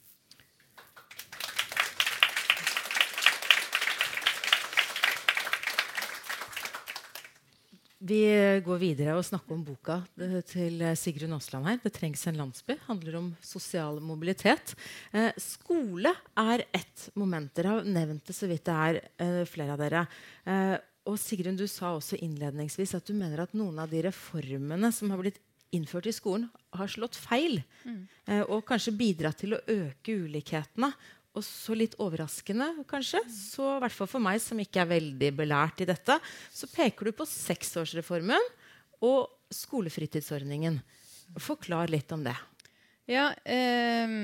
Vi går videre og snakker om boka eh, til Sigrun Aasland her. 'Det trengs en landsby'. handler om sosial mobilitet. Eh, skole er ett moment. Dere har nevnt det så vidt det er, eh, flere av dere. Eh, og Sigrun, du sa også innledningsvis at du mener at noen av de reformene som har blitt innført i skolen, har slått feil. Eh, og kanskje bidratt til å øke ulikhetene. Og så litt overraskende, kanskje, så i hvert fall for meg som ikke er veldig belært i dette, så peker du på seksårsreformen og skolefritidsordningen. Forklar litt om det. Ja, eh,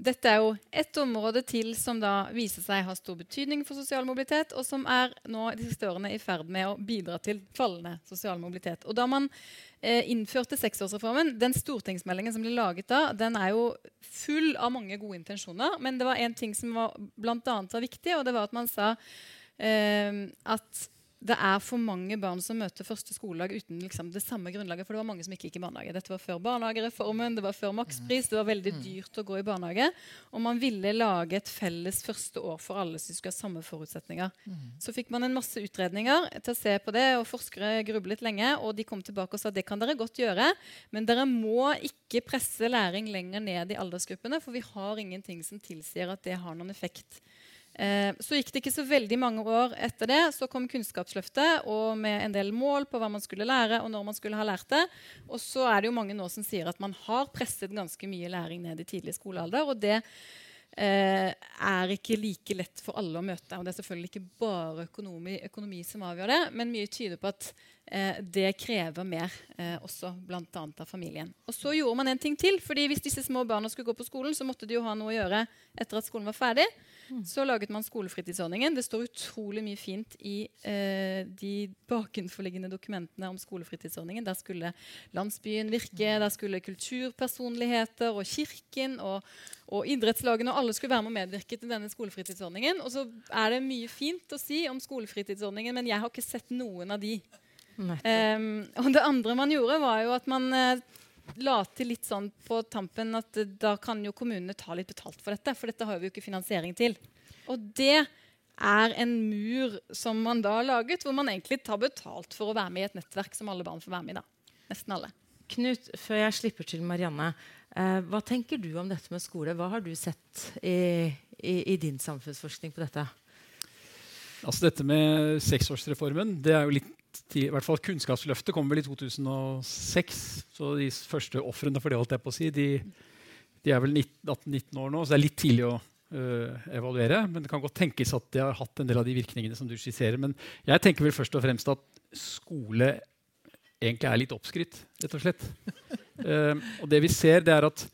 dette er jo et område til som da viser seg har stor betydning for sosial mobilitet, og som er nå de siste årene i ferd med å bidra til fallende sosial mobilitet. Og da man eh, innførte seksårsreformen, den stortingsmeldingen som ble laget da, den er jo full av mange gode intensjoner, men det var én ting som var, blant annet var viktig, og det var at man sa eh, at det er for mange barn som møter første skoledag uten liksom, det samme grunnlaget. For det var mange som ikke gikk i barnehage. Dette var før barnehagereformen, det var før makspris. Det var veldig mm. dyrt å gå i barnehage. Og man ville lage et felles første år for alle som skulle ha samme forutsetninger. Mm. Så fikk man en masse utredninger til å se på det, og forskere grublet lenge. Og de kom tilbake og sa det kan dere godt gjøre, men dere må ikke presse læring lenger ned i aldersgruppene, for vi har ingenting som tilsier at det har noen effekt. Eh, så gikk det ikke så veldig mange år etter det. Så kom Kunnskapsløftet og med en del mål på hva man skulle lære, og når man skulle ha lært det. Og så er det jo mange nå som sier at man har presset ganske mye læring ned i tidlig skolealder. og det eh, er ikke like lett for alle å møte. Og det er selvfølgelig ikke bare økonomi, økonomi som avgjør det, men mye tyder på at eh, det krever mer eh, også bl.a. av familien. Og så gjorde man en ting til. fordi Hvis disse små barna skulle gå på skolen, så måtte de jo ha noe å gjøre etter at skolen var ferdig. Så laget man skolefritidsordningen. Det står utrolig mye fint i eh, de bakenforliggende dokumentene om skolefritidsordningen. Der skulle landsbyen virke, der skulle kulturpersonligheter og kirken og, og idrettslagene og alle skulle være med og medvirke til denne skolefritidsordningen. Og så er det mye fint å si om skolefritidsordningen, men jeg har ikke sett noen av de. Um, og det andre man gjorde, var jo at man uh, la til litt sånn på tampen at da kan jo kommunene ta litt betalt for dette. For dette har vi jo ikke finansiering til. Og det er en mur som man da har laget, hvor man egentlig tar betalt for å være med i et nettverk som alle barn får være med i. da. Nesten alle. Knut, før jeg slipper til Marianne. Eh, hva tenker du om dette med skole? Hva har du sett i, i, i din samfunnsforskning på dette? Altså Dette med seksårsreformen det er jo litt i hvert fall Kunnskapsløftet kom vel i 2006. Så de første ofrene for det holdt jeg på å si, de, de er vel 18-19 år nå, så det er litt tidlig å uh, evaluere. Men det kan godt tenkes at de har hatt en del av de virkningene som du skisserer. Men jeg tenker vel først og fremst at skole egentlig er litt oppskrytt, rett og slett. Uh, og det vi ser, det er at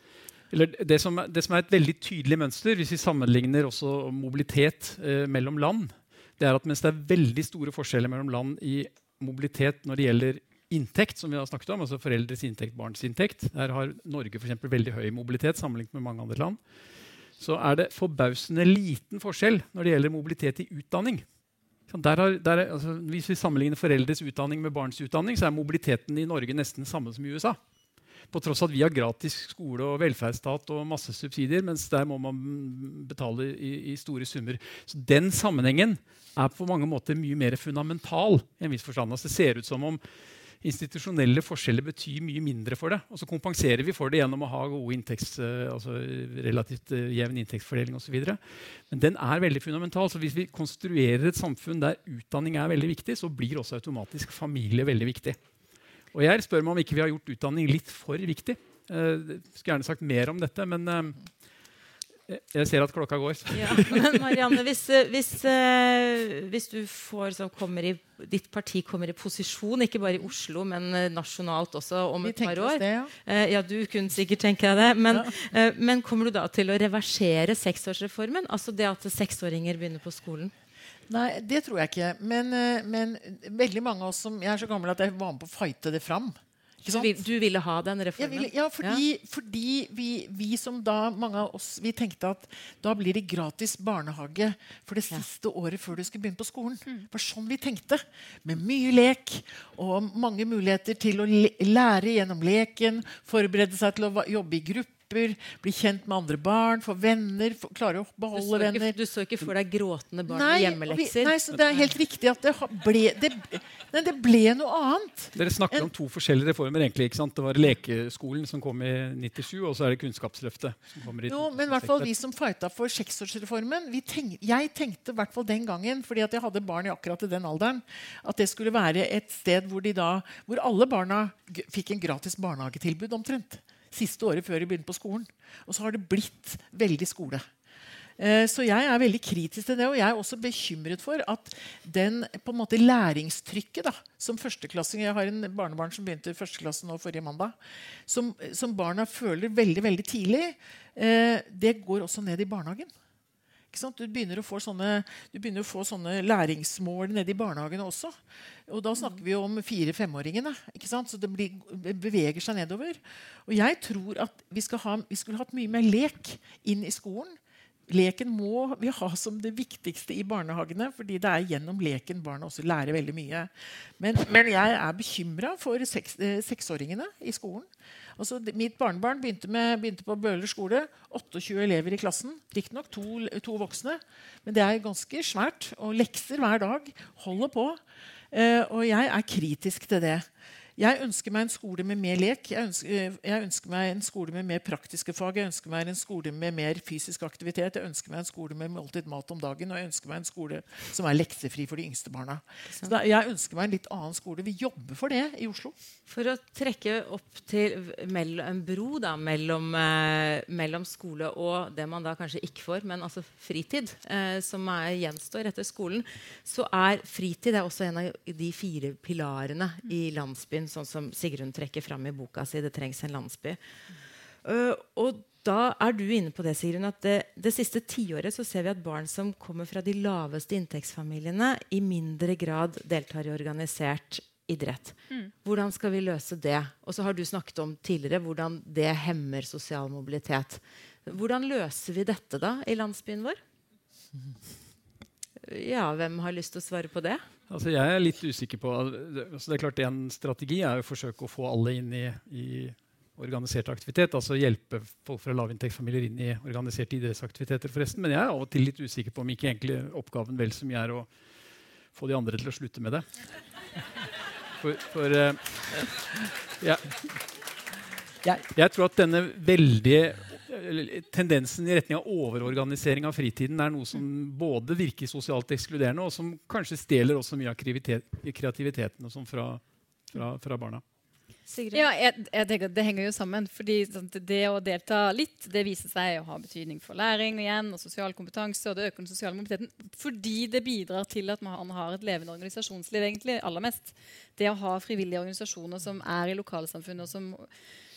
det som, det, som, er et veldig tydelig mønster, hvis vi sammenligner også mobilitet uh, mellom land, det er at mens det er veldig store forskjeller mellom land i mobilitet når det gjelder inntekt, som vi har snakket om, altså foreldres inntekt, barns inntekt. Der har Norge for veldig høy mobilitet sammenlignet med mange andre land. Så er det forbausende liten forskjell når det gjelder mobilitet i utdanning. Der har, der er, altså, hvis vi sammenligner foreldres utdanning med barns utdanning, så er mobiliteten i Norge nesten samme som i USA. På tross at vi har gratis skole og velferdsstat og masse subsidier, mens der må man betale i, i store summer. Så den sammenhengen er på mange måter mye mer fundamental. i en viss forstand. Altså, det ser ut som om institusjonelle forskjeller betyr mye mindre for det. Og så kompenserer vi for det gjennom å ha gode inntekts, eh, altså relativt uh, jevn inntektsfordeling osv. Men den er veldig fundamental. Så hvis vi konstruerer et samfunn der utdanning er veldig viktig, så blir også automatisk familie veldig viktig. Og jeg spør meg om ikke vi har gjort utdanning litt for viktig. Uh, skulle gjerne sagt mer om dette, men uh, jeg ser at klokka går. Ja, men Marianne, hvis, eh, hvis, uh, hvis du får, i, ditt parti kommer i posisjon, ikke bare i Oslo, men nasjonalt også om et par år det, ja. Uh, ja, du kunne sikkert tenke deg det. Men, ja. men, kommer du da til å reversere seksårsreformen? Altså det at seksåringer begynner på skolen? Nei, det tror jeg ikke. Men, men veldig mange av oss som Jeg er så gammel at jeg var med på å fighte det fram. Du, vil, du, ville ha den reformen? Ville, ja, fordi, ja. fordi vi, vi, som da, mange av oss, vi tenkte at da blir det gratis barnehage for det siste ja. året før du skal begynne på skolen. Mm. Det var sånn vi tenkte. Med mye lek og mange muligheter til å lære gjennom leken, forberede seg til å jobbe i gruppe bli kjent med andre barn, få venner, få, klare å beholde du venner. Du så ikke for deg gråtende barn nei, med hjemmelekser? Vi, nei, så det er helt riktig at det ble, det, nei, det ble noe annet. Dere snakker en, om to forskjellige reformer. egentlig, ikke sant? Det var Lekeskolen som kom i 97, og så er det Kunnskapsløftet. som kommer i jo, men hvert fall Vi som fighta for seksårsreformen, tenk, jeg tenkte i hvert fall den gangen, fordi at jeg hadde barn i akkurat i den alderen, at det skulle være et sted hvor, da, hvor alle barna fikk en gratis barnehagetilbud omtrent siste året før de begynte på skolen. Og så har det blitt veldig skole. Eh, så jeg er veldig kritisk til det. Og jeg er også bekymret for at den på en måte læringstrykket da, som førsteklassing Jeg har en barnebarn som begynte i førsteklasse nå forrige mandag. Som, som barna føler veldig, veldig tidlig, eh, det går også ned i barnehagen. Du begynner, sånne, du begynner, å få sånne, læringsmål nede i barnehagene også. Og da snakker vi om fire-femåringene. Så det blir, beveger seg nedover. Og jeg tror at vi, ha, vi skulle hatt mye mer lek inn i skolen. Leken må vi ha som det viktigste i barnehagene, fordi det er gjennom leken barna også lærer veldig mye. Men, men jeg er bekymra for seks, eh, seksåringene i skolen. Altså, mitt barnebarn begynte, med, begynte, på Bøhler skole. 28 elever i klassen. Riktignok to, to voksne, men det er ganske svært. Og lekser hver dag. Holder på. Eh, og jeg er kritisk til det. Jeg ønsker meg en skole med mer lek. Jeg ønsker, eh, jeg ønsker, meg en skole med mer praktiske fag. Jeg ønsker meg en skole med mer fysisk aktivitet. Jeg ønsker meg en skole med måltid mat om dagen. Og jeg ønsker meg en skole som er leksefri for de yngste barna. Så da, jeg ønsker meg en litt annen skole. Vi jobber for det i Oslo. For å trekke opp til en bro da, mellom, eh, mellom, skole og det man da kanskje ikke får, men altså fritid, eh, som er, gjenstår etter skolen, så er fritid er også en av de fire pilarene i landsbyen sånn som Sigrun trekker fram i boka si 'Det trengs en landsby'. Uh, og da er du inne på det, Sigrun, at det, det siste tiåret så ser vi at barn som kommer fra de laveste inntektsfamiliene, i mindre grad deltar i organisert idrett. Mm. Hvordan skal vi løse det? Og så har du snakket om tidligere hvordan det hemmer sosial mobilitet. Hvordan løser vi dette da i landsbyen vår? Ja, hvem har lyst til å svare på det? Altså, jeg er litt usikker på altså, det er klart En strategi er å forsøke å få alle inn i, i organisert aktivitet. Altså hjelpe folk fra lavinntektsfamilier inn i organiserte idrettsaktiviteter. forresten. Men jeg er av og til litt usikker på om ikke egentlig oppgaven vel så mye er å få de andre til å slutte med det. For, for uh, ja. jeg tror at denne veldige tendensen i retning av overorganisering av fritiden er noe som både virker sosialt ekskluderende, og som kanskje stjeler også mye av kreativiteten fra, fra, fra, barna. Ja, jeg, jeg, tenker Det henger jo sammen. fordi sånn, Det å delta litt det viser seg å ha betydning for læring igjen, og sosial kompetanse. og det øker den sosiale mobiliteten, Fordi det bidrar til at man har et levende organisasjonsliv. egentlig, aller mest. Det å ha frivillige organisasjoner som er i lokalsamfunnet, og som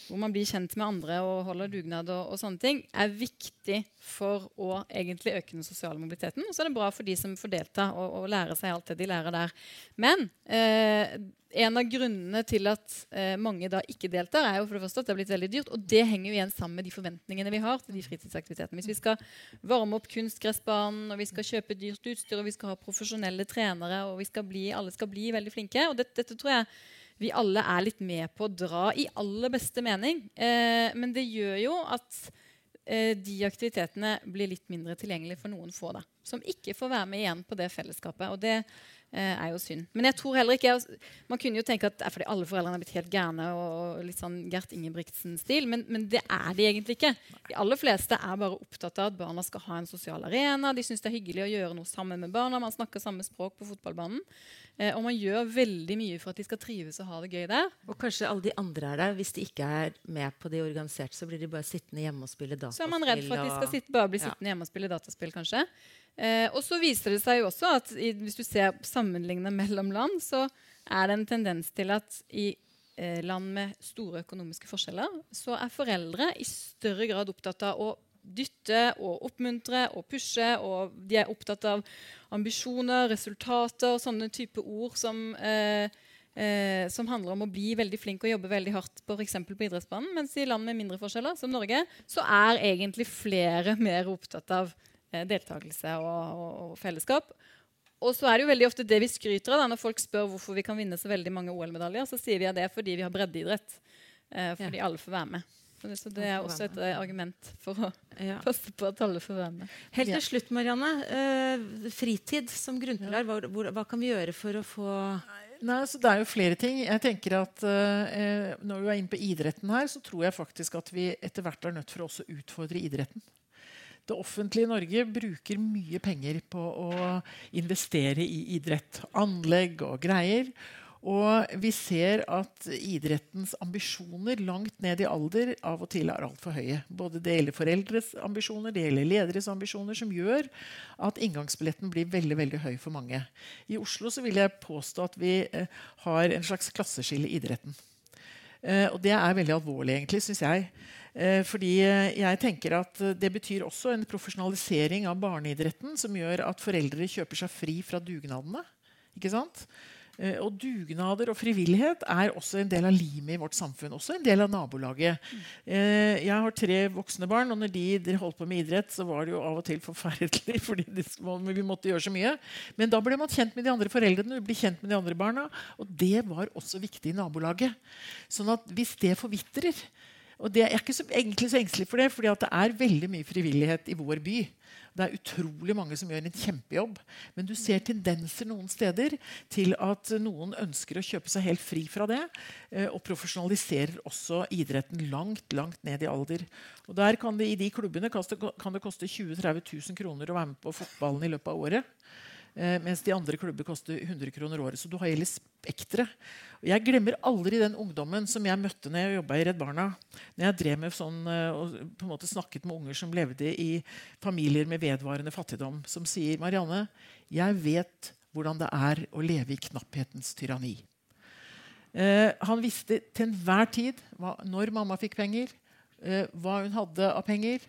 hvor man blir kjent med andre og holder dugnad, og, og, sånne ting, er viktig for å egentlig øke den sosiale mobiliteten. Og så er det bra for de som får delta og, og lære seg alt det de lærer der. Men eh, en av grunnene til at eh, mange da ikke deltar, er jo for det første at det har blitt veldig dyrt. Og det henger jo igjen sammen med de forventningene vi har til de fritidsaktivitetene. Hvis vi skal varme opp kunstgressbanen, og vi skal kjøpe dyrt utstyr, og vi skal ha profesjonelle trenere, og skal bli, alle skal bli veldig flinke og dette, dette tror jeg vi alle er litt med på å dra i aller beste mening. Eh, men det gjør jo at eh, de aktivitetene blir litt mindre tilgjengelige for noen få. Da, som ikke får være med igjen på det fellesskapet. Og det er jo synd. Men jeg tror heller ikke Man kunne jo tenke at det er fordi alle foreldrene er blitt helt gærne. og litt sånn Gert Ingebrigtsen-stil, men, men, det er de egentlig ikke. De aller fleste er bare opptatt av at barna skal ha en sosial arena. De syns det er hyggelig å gjøre noe sammen med barna. Man snakker samme språk på fotballbanen. Eh, og man gjør veldig mye for at de skal trives og ha det gøy der. Og kanskje alle de andre er der. Hvis de ikke er med på de organiserte, så blir de bare sittende hjemme og spille dataspill. Så er man redd for at de skal sitte, bare bli sittende ja. hjemme og spille dataspill, kanskje. Eh, og så viser det seg jo også at i, hvis du ser sammenlignet mellom land, så er det en tendens til at i eh, land med store økonomiske forskjeller, så er foreldre i større grad opptatt av å dytte og oppmuntre og pushe. Og de er opptatt av ambisjoner, resultater og sånne type ord som, eh, eh, som handler om å bli veldig flink og jobbe veldig hardt på f.eks. på idrettsbanen. Mens i land med mindre forskjeller, som Norge, så er egentlig flere mer opptatt av deltakelse og, og, og, fellesskap. Og så er det jo veldig ofte det vi skryter av da, når folk spør hvorfor vi kan vinne så veldig mange OL-medaljer. Så sier vi at det er fordi vi har breddeidrett. Eh, fordi ja. alle får være med. Så det er også et eh, argument for å ja. passe på at alle får være med. Helt til slutt, Marianne. Eh, fritid som grunnpilar. Hva, hva, hva, kan vi gjøre for å få Nei, altså, det er jo flere ting. Jeg tenker at eh, Når vi er inne på idretten her, så tror jeg faktisk at vi etter hvert er nødt for å også utfordre idretten. Det offentlige Norge bruker mye penger på å investere i idrett. Anlegg og greier. Og vi ser at idrettens ambisjoner langt ned i alder av og til er altfor høye. Både det gjelder foreldres ambisjoner, det gjelder lederes ambisjoner, som gjør at inngangsbilletten blir veldig veldig høy for mange. I Oslo så vil jeg påstå at vi eh, har en slags klasseskille i idretten. Eh, og det er veldig alvorlig, egentlig, syns jeg. Eh, fordi eh, jeg tenker at Det betyr også en profesjonalisering av barneidretten som gjør at foreldre kjøper seg fri fra dugnadene. Ikke sant? Eh, og dugnader og frivillighet er også en del av limet i vårt samfunn. Også en del av nabolaget. Eh, jeg har tre voksne barn, og når de holdt på med idrett, så var det jo av og til forferdelig. fordi vi måtte gjøre så mye. Men da ble man kjent med de andre foreldrene, ble kjent med de andre barna. Og det var også viktig i nabolaget. Sånn at hvis det forvitrer og det, Jeg er ikke så, egentlig så engstelig for det, fordi det er veldig mye frivillighet i vår by. Det er utrolig mange som gjør en kjempejobb. Men du ser tendenser noen steder til at noen ønsker å kjøpe seg helt fri fra det. Eh, og profesjonaliserer også idretten langt langt ned i alder. Og der kan det, I de klubbene kan det koste 20 000-30 000 kroner å være med på fotballen i løpet av året. Eh, mens de andre klubber koster 100 kroner året. Så du har hele spekteret. Jeg glemmer aldri den ungdommen som jeg møtte når jeg jobba i Redd Barna. Når jeg drev med sånn, eh, og på en måte snakket med unger som levde i familier med vedvarende fattigdom, som sier Marianne, jeg vet hvordan det er å leve i knapphetens tyranni. Eh, han visste til enhver tid hva, når mamma fikk penger, eh, hva hun hadde av penger.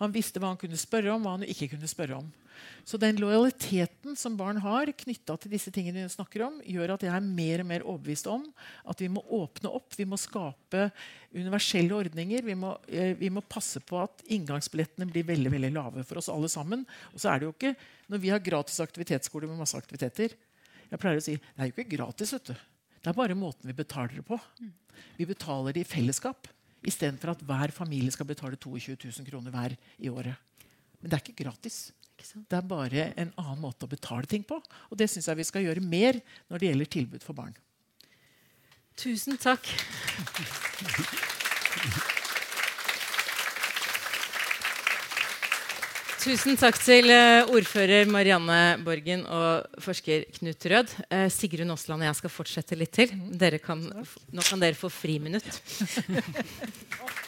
Han visste hva han kunne spørre om, hva han ikke kunne spørre om. Så den lojaliteten som barn har knytta til disse tingene vi snakker om, gjør at jeg er mer og mer overbevist om at vi må åpne opp. Vi må skape universelle ordninger. Vi må, eh, vi må passe på at inngangsbillettene blir veldig veldig lave for oss alle sammen. Og så er det jo ikke, Når vi har gratis aktivitetsskole med masse aktiviteter Jeg pleier å si det er jo ikke gratis. vet du. Det er bare måten vi betaler det på. Vi betaler det i fellesskap istedenfor at hver familie skal betale 22 000 kroner hver i året. Men det er ikke gratis. Det er bare en annen måte å betale ting på. Og det syns jeg vi skal gjøre mer når det gjelder tilbud for barn. Tusen takk. Tusen takk til eh, ordfører Marianne Borgen og forsker Knut Rød. Eh, Sigrun Aasland og jeg skal fortsette litt til. Kan, nå kan dere få friminutt.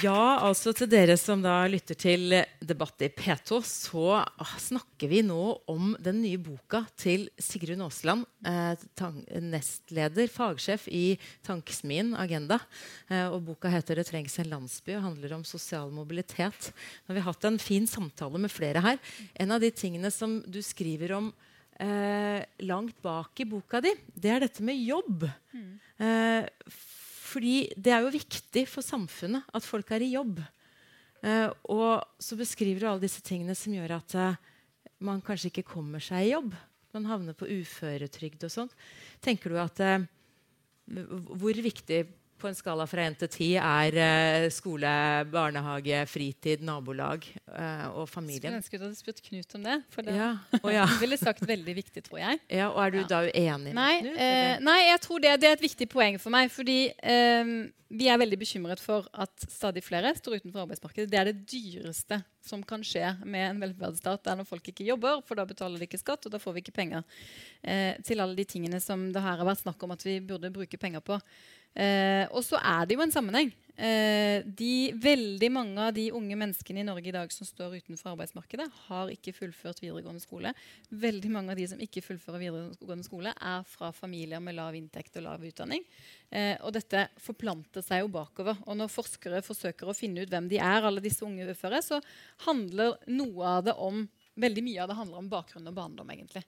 Ja, altså til dere som da lytter til debatt i P2, så snakker vi nå om den nye boka til Sigrun Aasland. Eh, nestleder, fagsjef i Tankesmien Agenda. Eh, og boka heter 'Det trengs en landsby' og handler om sosial mobilitet. Nå har vi hatt en fin samtale med flere her. En av de tingene som du skriver om eh, langt bak i boka di, det er dette med jobb. Mm. Eh, fordi det er jo viktig for samfunnet at folk er i jobb. Uh, og så beskriver du alle disse tingene som gjør at uh, man kanskje ikke kommer seg i jobb. Man havner på uføretrygd og sånt. Tenker du at uh, Hvor viktig på en skala fra 1 til 10 er uh, skole, barnehage, fritid, nabolag uh, og familien. Skulle ønske du hadde spurt Knut om det. For det ja. Oh, ja. ville sagt veldig viktig, tror jeg. Ja, og Er du ja. da uenig med nei, Knut? Eh, nei, jeg tror det, det, er et viktig poeng for meg. Fordi eh, vi er veldig bekymret for at stadig flere står utenfor arbeidsmarkedet. Det er det dyreste som kan skje med en velferdsstat. Det er når folk ikke jobber, for da betaler de ikke skatt, og da får vi ikke penger eh, til alle de tingene som det her har vært snakk om at vi burde bruke penger på. Eh, og så er det jo en sammenheng. Eh, de, veldig mange av de unge menneskene i Norge i dag som står utenfor arbeidsmarkedet, har ikke fullført videregående skole. Veldig mange av de som ikke fullfører videregående skole, er fra familier med lav inntekt og lav utdanning. Eh, og dette forplanter seg jo bakover. Og når forskere forsøker å finne ut hvem de er, alle disse unge uføre, så handler noe av det om Veldig mye av det handler om bakgrunn og barndom, egentlig.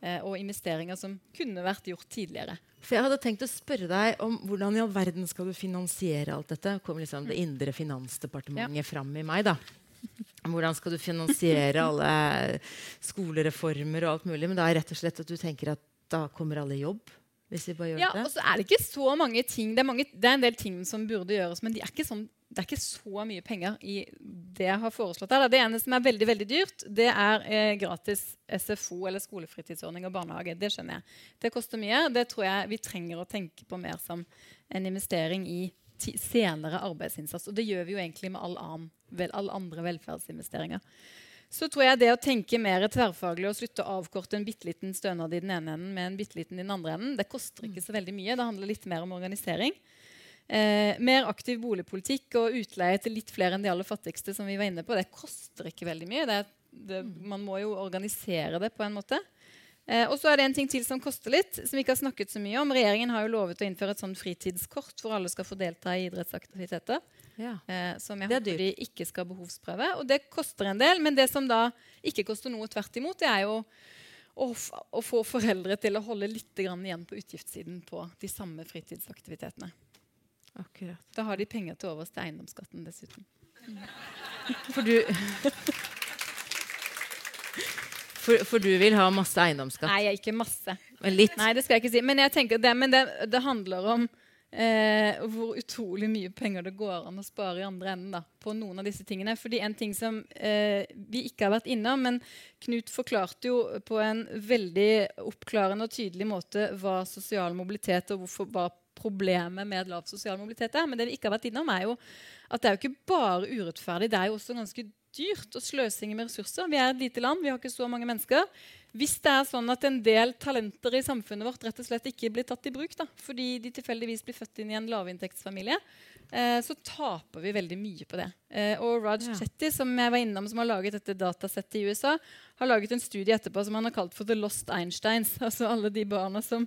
Eh, og investeringer som kunne vært gjort tidligere. For Jeg hadde tenkt å spørre deg om hvordan i all verden skal du finansiere alt dette. kommer liksom det indre finansdepartementet ja. fram i meg. da. Hvordan skal du finansiere alle skolereformer og alt mulig? Men da er rett og slett at du tenker at da kommer alle i jobb? Hvis vi bare gjør ja, det? Og så er det ikke så mange ting det er, mange, det er, en del ting som burde gjøres, men de er ikke sånn det er ikke så mye penger i det jeg har foreslått. her. Det ene som er veldig veldig dyrt, det er eh, gratis SFO eller skolefritidsordning og barnehage. Det skjønner jeg. Det koster mye. Det tror jeg vi trenger å tenke på mer som en investering i senere arbeidsinnsats. Og det gjør vi jo egentlig med all, annen, vel, alle andre velferdsinvesteringer. Så tror jeg det å tenke mer tverrfaglig og slutte å avkorte en bitte liten stønad i den ene enden med en bitte liten i den andre enden, det koster ikke så veldig mye. Det handler litt mer om organisering. Eh, mer aktiv boligpolitikk og utleie til litt flere enn de aller fattigste, som vi var inne på, det koster ikke veldig mye. Det, det, man må jo organisere det på en måte. Eh, og så er det en ting til som koster litt, som vi ikke har snakket så mye om. Regjeringen har jo lovet å innføre et sånn fritidskort hvor alle skal få delta i idrettsaktiviteter. Ja. Eh, som jeg er håper dyrt. de ikke skal behovsprøve. Og det koster en del, men det som da ikke koster noe tvert imot, det er jo å, å få foreldre til å holde litt grann igjen på utgiftssiden på de samme fritidsaktivitetene. Akkurat. Da har de penger til overs til eiendomsskatten dessuten. For du for, for du vil ha masse eiendomsskatt? Nei, ikke masse. Men litt? Nei, det skal jeg ikke si. Men jeg tenker det, men det, det handler om eh, hvor utrolig mye penger det går an å spare i andre enden da, på noen av disse tingene. Fordi en ting som eh, vi ikke har vært innom, men Knut forklarte jo på en veldig oppklarende og tydelig måte hva sosial mobilitet og hvorfor hva problemet med lav sosial mobilitet er. Men det vi ikke har vært innom, er jo at det er jo ikke bare urettferdig, det er jo også ganske dyrt og sløsing med ressurser. Vi er et lite land, vi har ikke så mange mennesker. Hvis det er sånn at en del talenter i samfunnet vårt rett og slett ikke blir tatt i bruk, da, fordi de tilfeldigvis blir født inn i en lavinntektsfamilie, eh, så taper vi veldig mye på det. Eh, og Raj Ja. Chetty, som jeg var innom, som har laget dette datasettet i USA, har laget en studie etterpå som han har kalt for The Lost Einsteins. Altså alle de barna som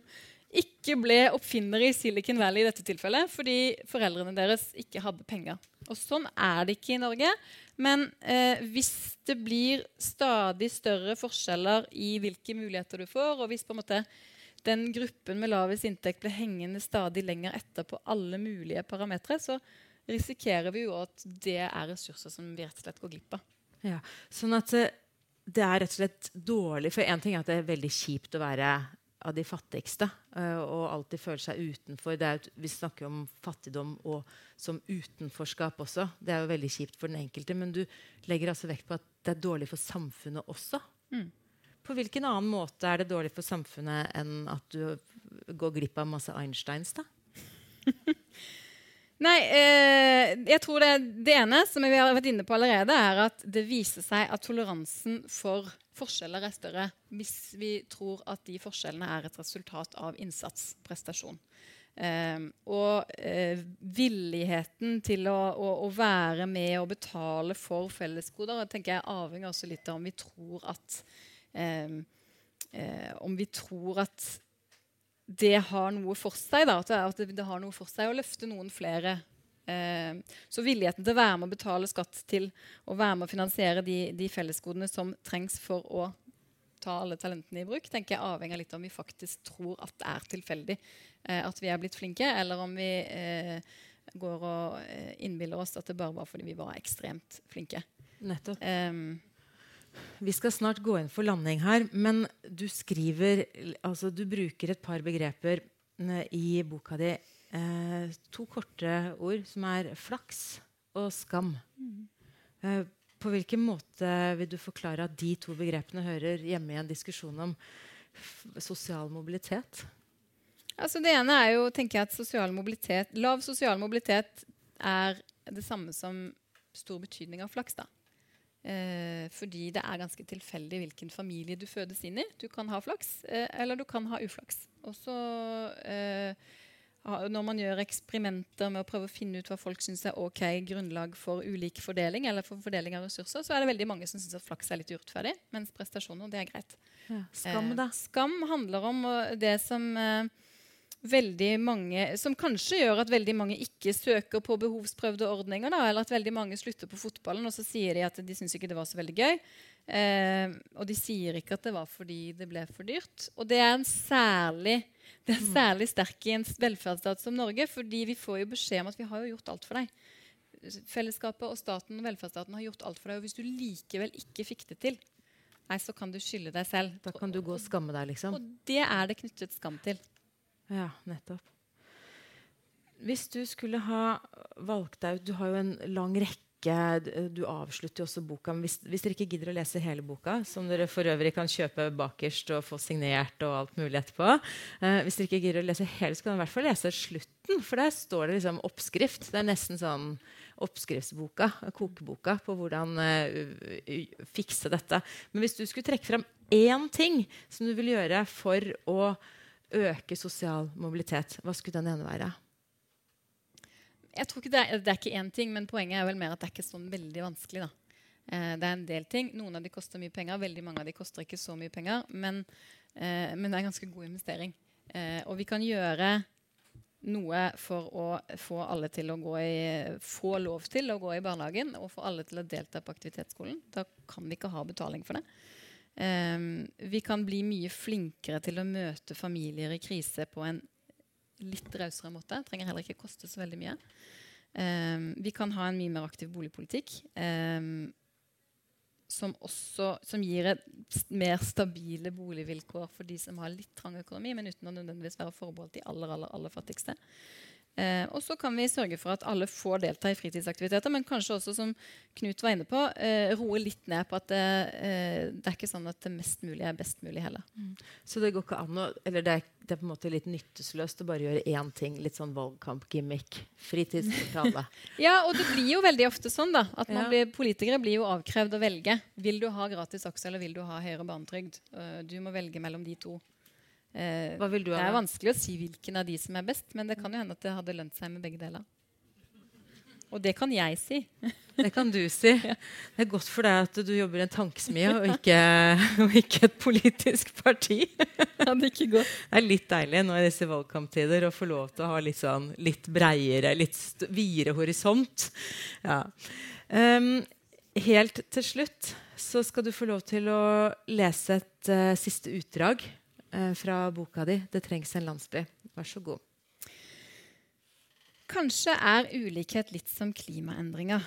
ikke ble oppfinnere i Silicon Valley i dette tilfellet fordi foreldrene deres ikke hadde penger. Og sånn er det ikke i Norge. Men eh, hvis det blir stadig større forskjeller i hvilke muligheter du får, og hvis på en måte den gruppen med lavest inntekt blir hengende stadig lenger etter på alle mulige parametere, så risikerer vi jo at det er ressurser som vi rett og slett går glipp av. Ja. Sånn at eh, det er rett og slett dårlig For én ting er at det er veldig kjipt å være av de fattigste eh, og alltid føler seg utenfor. Det er, vi snakker om fattigdom og som utenforskap også. Det er jo veldig kjipt for den enkelte, men du legger altså vekt på at det er dårlig for samfunnet også. Mm. På hvilken annen måte er det dårlig for samfunnet enn at du går glipp av masse Einsteins? da? Nei, eh, jeg tror det, det ene som vi har vært inne på allerede, er at det viser seg at toleransen for forskjeller er større hvis vi tror at de forskjellene er et resultat av innsats, prestasjon. Eh, og eh, villigheten til å, å, å være med og betale for fellesgoder tenker jeg avhenger også litt av om vi tror at eh, eh, Om vi tror at det har noe for seg. Da, at, det, at det har noe for seg å løfte noen flere. Eh, så villigheten til å være med å betale skatt til og være med å finansiere de, de fellesgodene som trengs for å ta alle talentene i bruk, tenker jeg avhenger litt av om vi faktisk tror at det er tilfeldig eh, at vi er blitt flinke, eller om vi eh, går og innbiller oss at det bare var fordi vi var ekstremt flinke. Nettopp. Um, Vi skal snart gå inn for landing her, men du skriver altså Du bruker et par begreper i boka di. Eh, to korte ord som er flaks og skam. Eh, på hvilken måte vil du forklare at de to begrepene hører hjemme i en diskusjon om sosial mobilitet? Altså det ene er jo tenker jeg at sosial mobilitet, Lav sosial mobilitet er det samme som stor betydning av flaks. da. Eh, fordi det er ganske tilfeldig hvilken familie du fødes inn i. Du kan ha flaks, eh, eller du kan ha uflaks. Og så eh, Når man gjør eksperimenter med å prøve å finne ut hva folk syns er ok grunnlag for ulik fordeling, eller for fordeling av ressurser, så er det veldig mange som syns at flaks er litt urettferdig, mens prestasjoner det er greit. Skam, Eh, skam handler om eh, det som eh, veldig mange Som kanskje gjør at veldig mange ikke søker på behovsprøvde ordninger. Da, eller at veldig mange slutter på fotballen, og så sier de at de syns ikke det var så veldig gøy. Eh, og de sier ikke at det var fordi det ble for dyrt. Og det er en særlig det er særlig sterk i en velferdsstat som Norge, fordi vi får jo beskjed om at vi har jo gjort alt for deg. Fellesskapet og staten og velferdsstaten har gjort alt for deg. Og hvis du likevel ikke fikk det til, nei, så kan du skylde deg selv. Da kan du gå og skamme deg, liksom. Og det er det knyttet skam til. Ja, nettopp. Hvis du skulle ha valgt deg ut Du har jo en lang rekke d- Du avslutter jo også boka. Hvis, hvis dere ikke gidder å lese hele boka, som dere for øvrig kan kjøpe bakerst og få signert og alt mulig etterpå eh, Hvis dere ikke gidder å lese hele, så kan dere i hvert fall lese slutten, for der står det liksom oppskrift. Det er nesten sånn oppskriftsboka, kokeboka, på hvordan uh, fikse dette. Men hvis du skulle trekke frem én ting som du vil gjøre for å øke sosial mobilitet, hva skulle den ene være? Jeg tror ikke det er, det er ikke én ting, men poenget er vel mer at det er ikke sånn veldig vanskelig. da. Eh, det er en del ting. Noen av de koster mye penger, veldig mange av de koster ikke så mye penger. Men, eh, men det er en ganske god investering. Eh, og vi kan gjøre noe for å få alle til å gå i, få lov til å gå i barnehagen og få alle til å delta på aktivitetsskolen. Da kan vi ikke ha betaling for det. Um, vi kan bli mye flinkere til å møte familier i krise på en litt rausere måte. Trenger heller ikke koste så veldig mye. Um, vi kan ha en mye mer aktiv boligpolitikk. Um, som, også, som gir mer stabile boligvilkår for de som har litt trang økonomi, men uten å nødvendigvis være forbeholdt de aller, aller, aller fattigste. Eh, og så kan vi sørge for at alle får delta i fritidsaktiviteter, men kanskje også, som Knut var inne på, eh, roe litt ned på at det, eh, det, er ikke sånn at det mest mulig er best mulig heller. Mm. Så det går ikke an å Eller det er, det er, på en måte litt nyttesløst å bare gjøre én ting? Litt sånn valgkampgimmick? Fritidsavtale? ja, og det blir jo veldig ofte sånn da, at blir, politikere blir jo avkrevd å velge. Vil du ha gratis aksje, eller vil du ha høyere barnetrygd? Uh, du må velge mellom de to. Eh, Hva vil du ha? Det er vanskelig å si hvilken av de som er best, men det kan jo hende at det hadde lønt seg med begge deler. Og det kan jeg si. Det kan du si. Det er godt for deg at du jobber i en tankesmie og ikke, og ikke et politisk parti. Ja, det, ikke godt. det er litt deilig nå i disse valgkamptider å få lov til å ha litt, sånn, litt breiere, litt videre horisont. Ja. Um, helt til slutt så skal du få lov til å lese et uh, siste utdrag fra boka di 'Det trengs en landsby'. Vær så god. Kanskje er ulikhet litt som klimaendringer.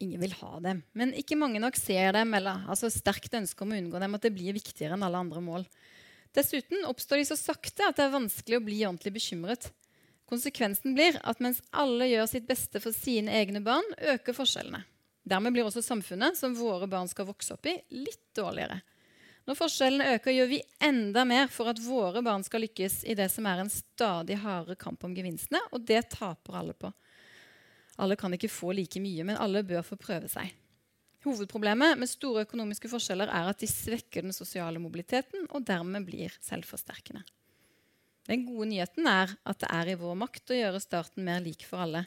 Ingen vil ha dem, men ikke mange nok ser dem eller altså sterkt ønsker om å unngå dem, at det blir viktigere enn alle andre mål. Dessuten oppstår de så sakte at det er vanskelig å bli ordentlig bekymret. Konsekvensen blir at mens alle gjør sitt beste for sine egne barn, øker forskjellene. Dermed blir også samfunnet som våre barn skal vokse opp i, litt dårligere. Når forskjellene øker, gjør vi enda mer for at våre barn skal lykkes i det som er en stadig hardere kamp om gevinstene, og det taper alle på. Alle kan ikke få like mye, men alle bør få prøve seg. Hovedproblemet med store økonomiske forskjeller er at de svekker den sosiale mobiliteten og dermed blir selvforsterkende. Den gode nyheten er at det er i vår makt å gjøre starten mer lik for alle.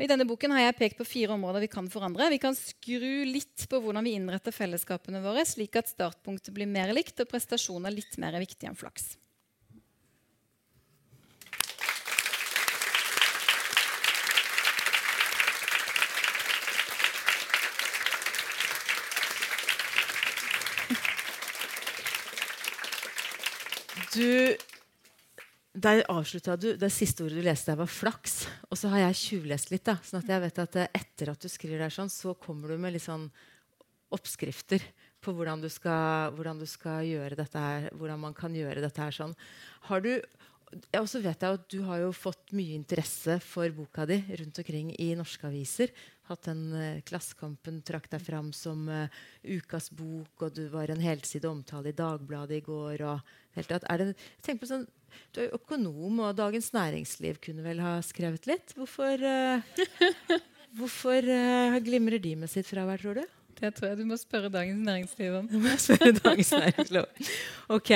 I denne boken har jeg pekt på fire områder vi kan forandre. Vi kan skru litt på hvordan vi innretter fellesskapene våre, slik at startpunktet blir mer likt og prestasjoner litt mer viktig enn flaks. Du der avslutta du Det siste ordet du leste der, var 'flaks'. Og så har jeg tjuvlest litt. da, sånn at jeg vet at etter at du skriver der sånn, så kommer du med litt sånn oppskrifter på hvordan du skal, hvordan du skal gjøre dette her, hvordan man kan gjøre dette her sånn. Har du og så vet jeg at Du har jo fått mye interesse for boka di rundt omkring i norske aviser. Hatt den uh, Klassekampen trakk deg fram som uh, ukas bok, og du var en helside omtale i Dagbladet i går. og helt tatt, er det, tenk på sånn, du er jo økonom, og Dagens Næringsliv kunne vel ha skrevet litt? Hvorfor, uh, hvorfor uh, glimrer de med sitt fravær, tror du? Det tror jeg du må spørre Dagens Næringsliv om. spørre Dagens Næringsliv. Ok,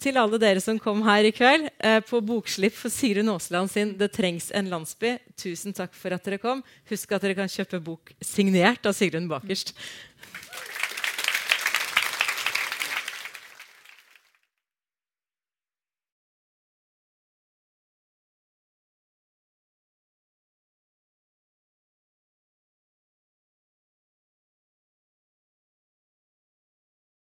Til alle dere som kom her i kveld uh, på bokslipp for Sigrun Aasland sin 'Det trengs en landsby', tusen takk for at dere kom. Husk at dere kan kjøpe bok signert av Sigrun bakerst.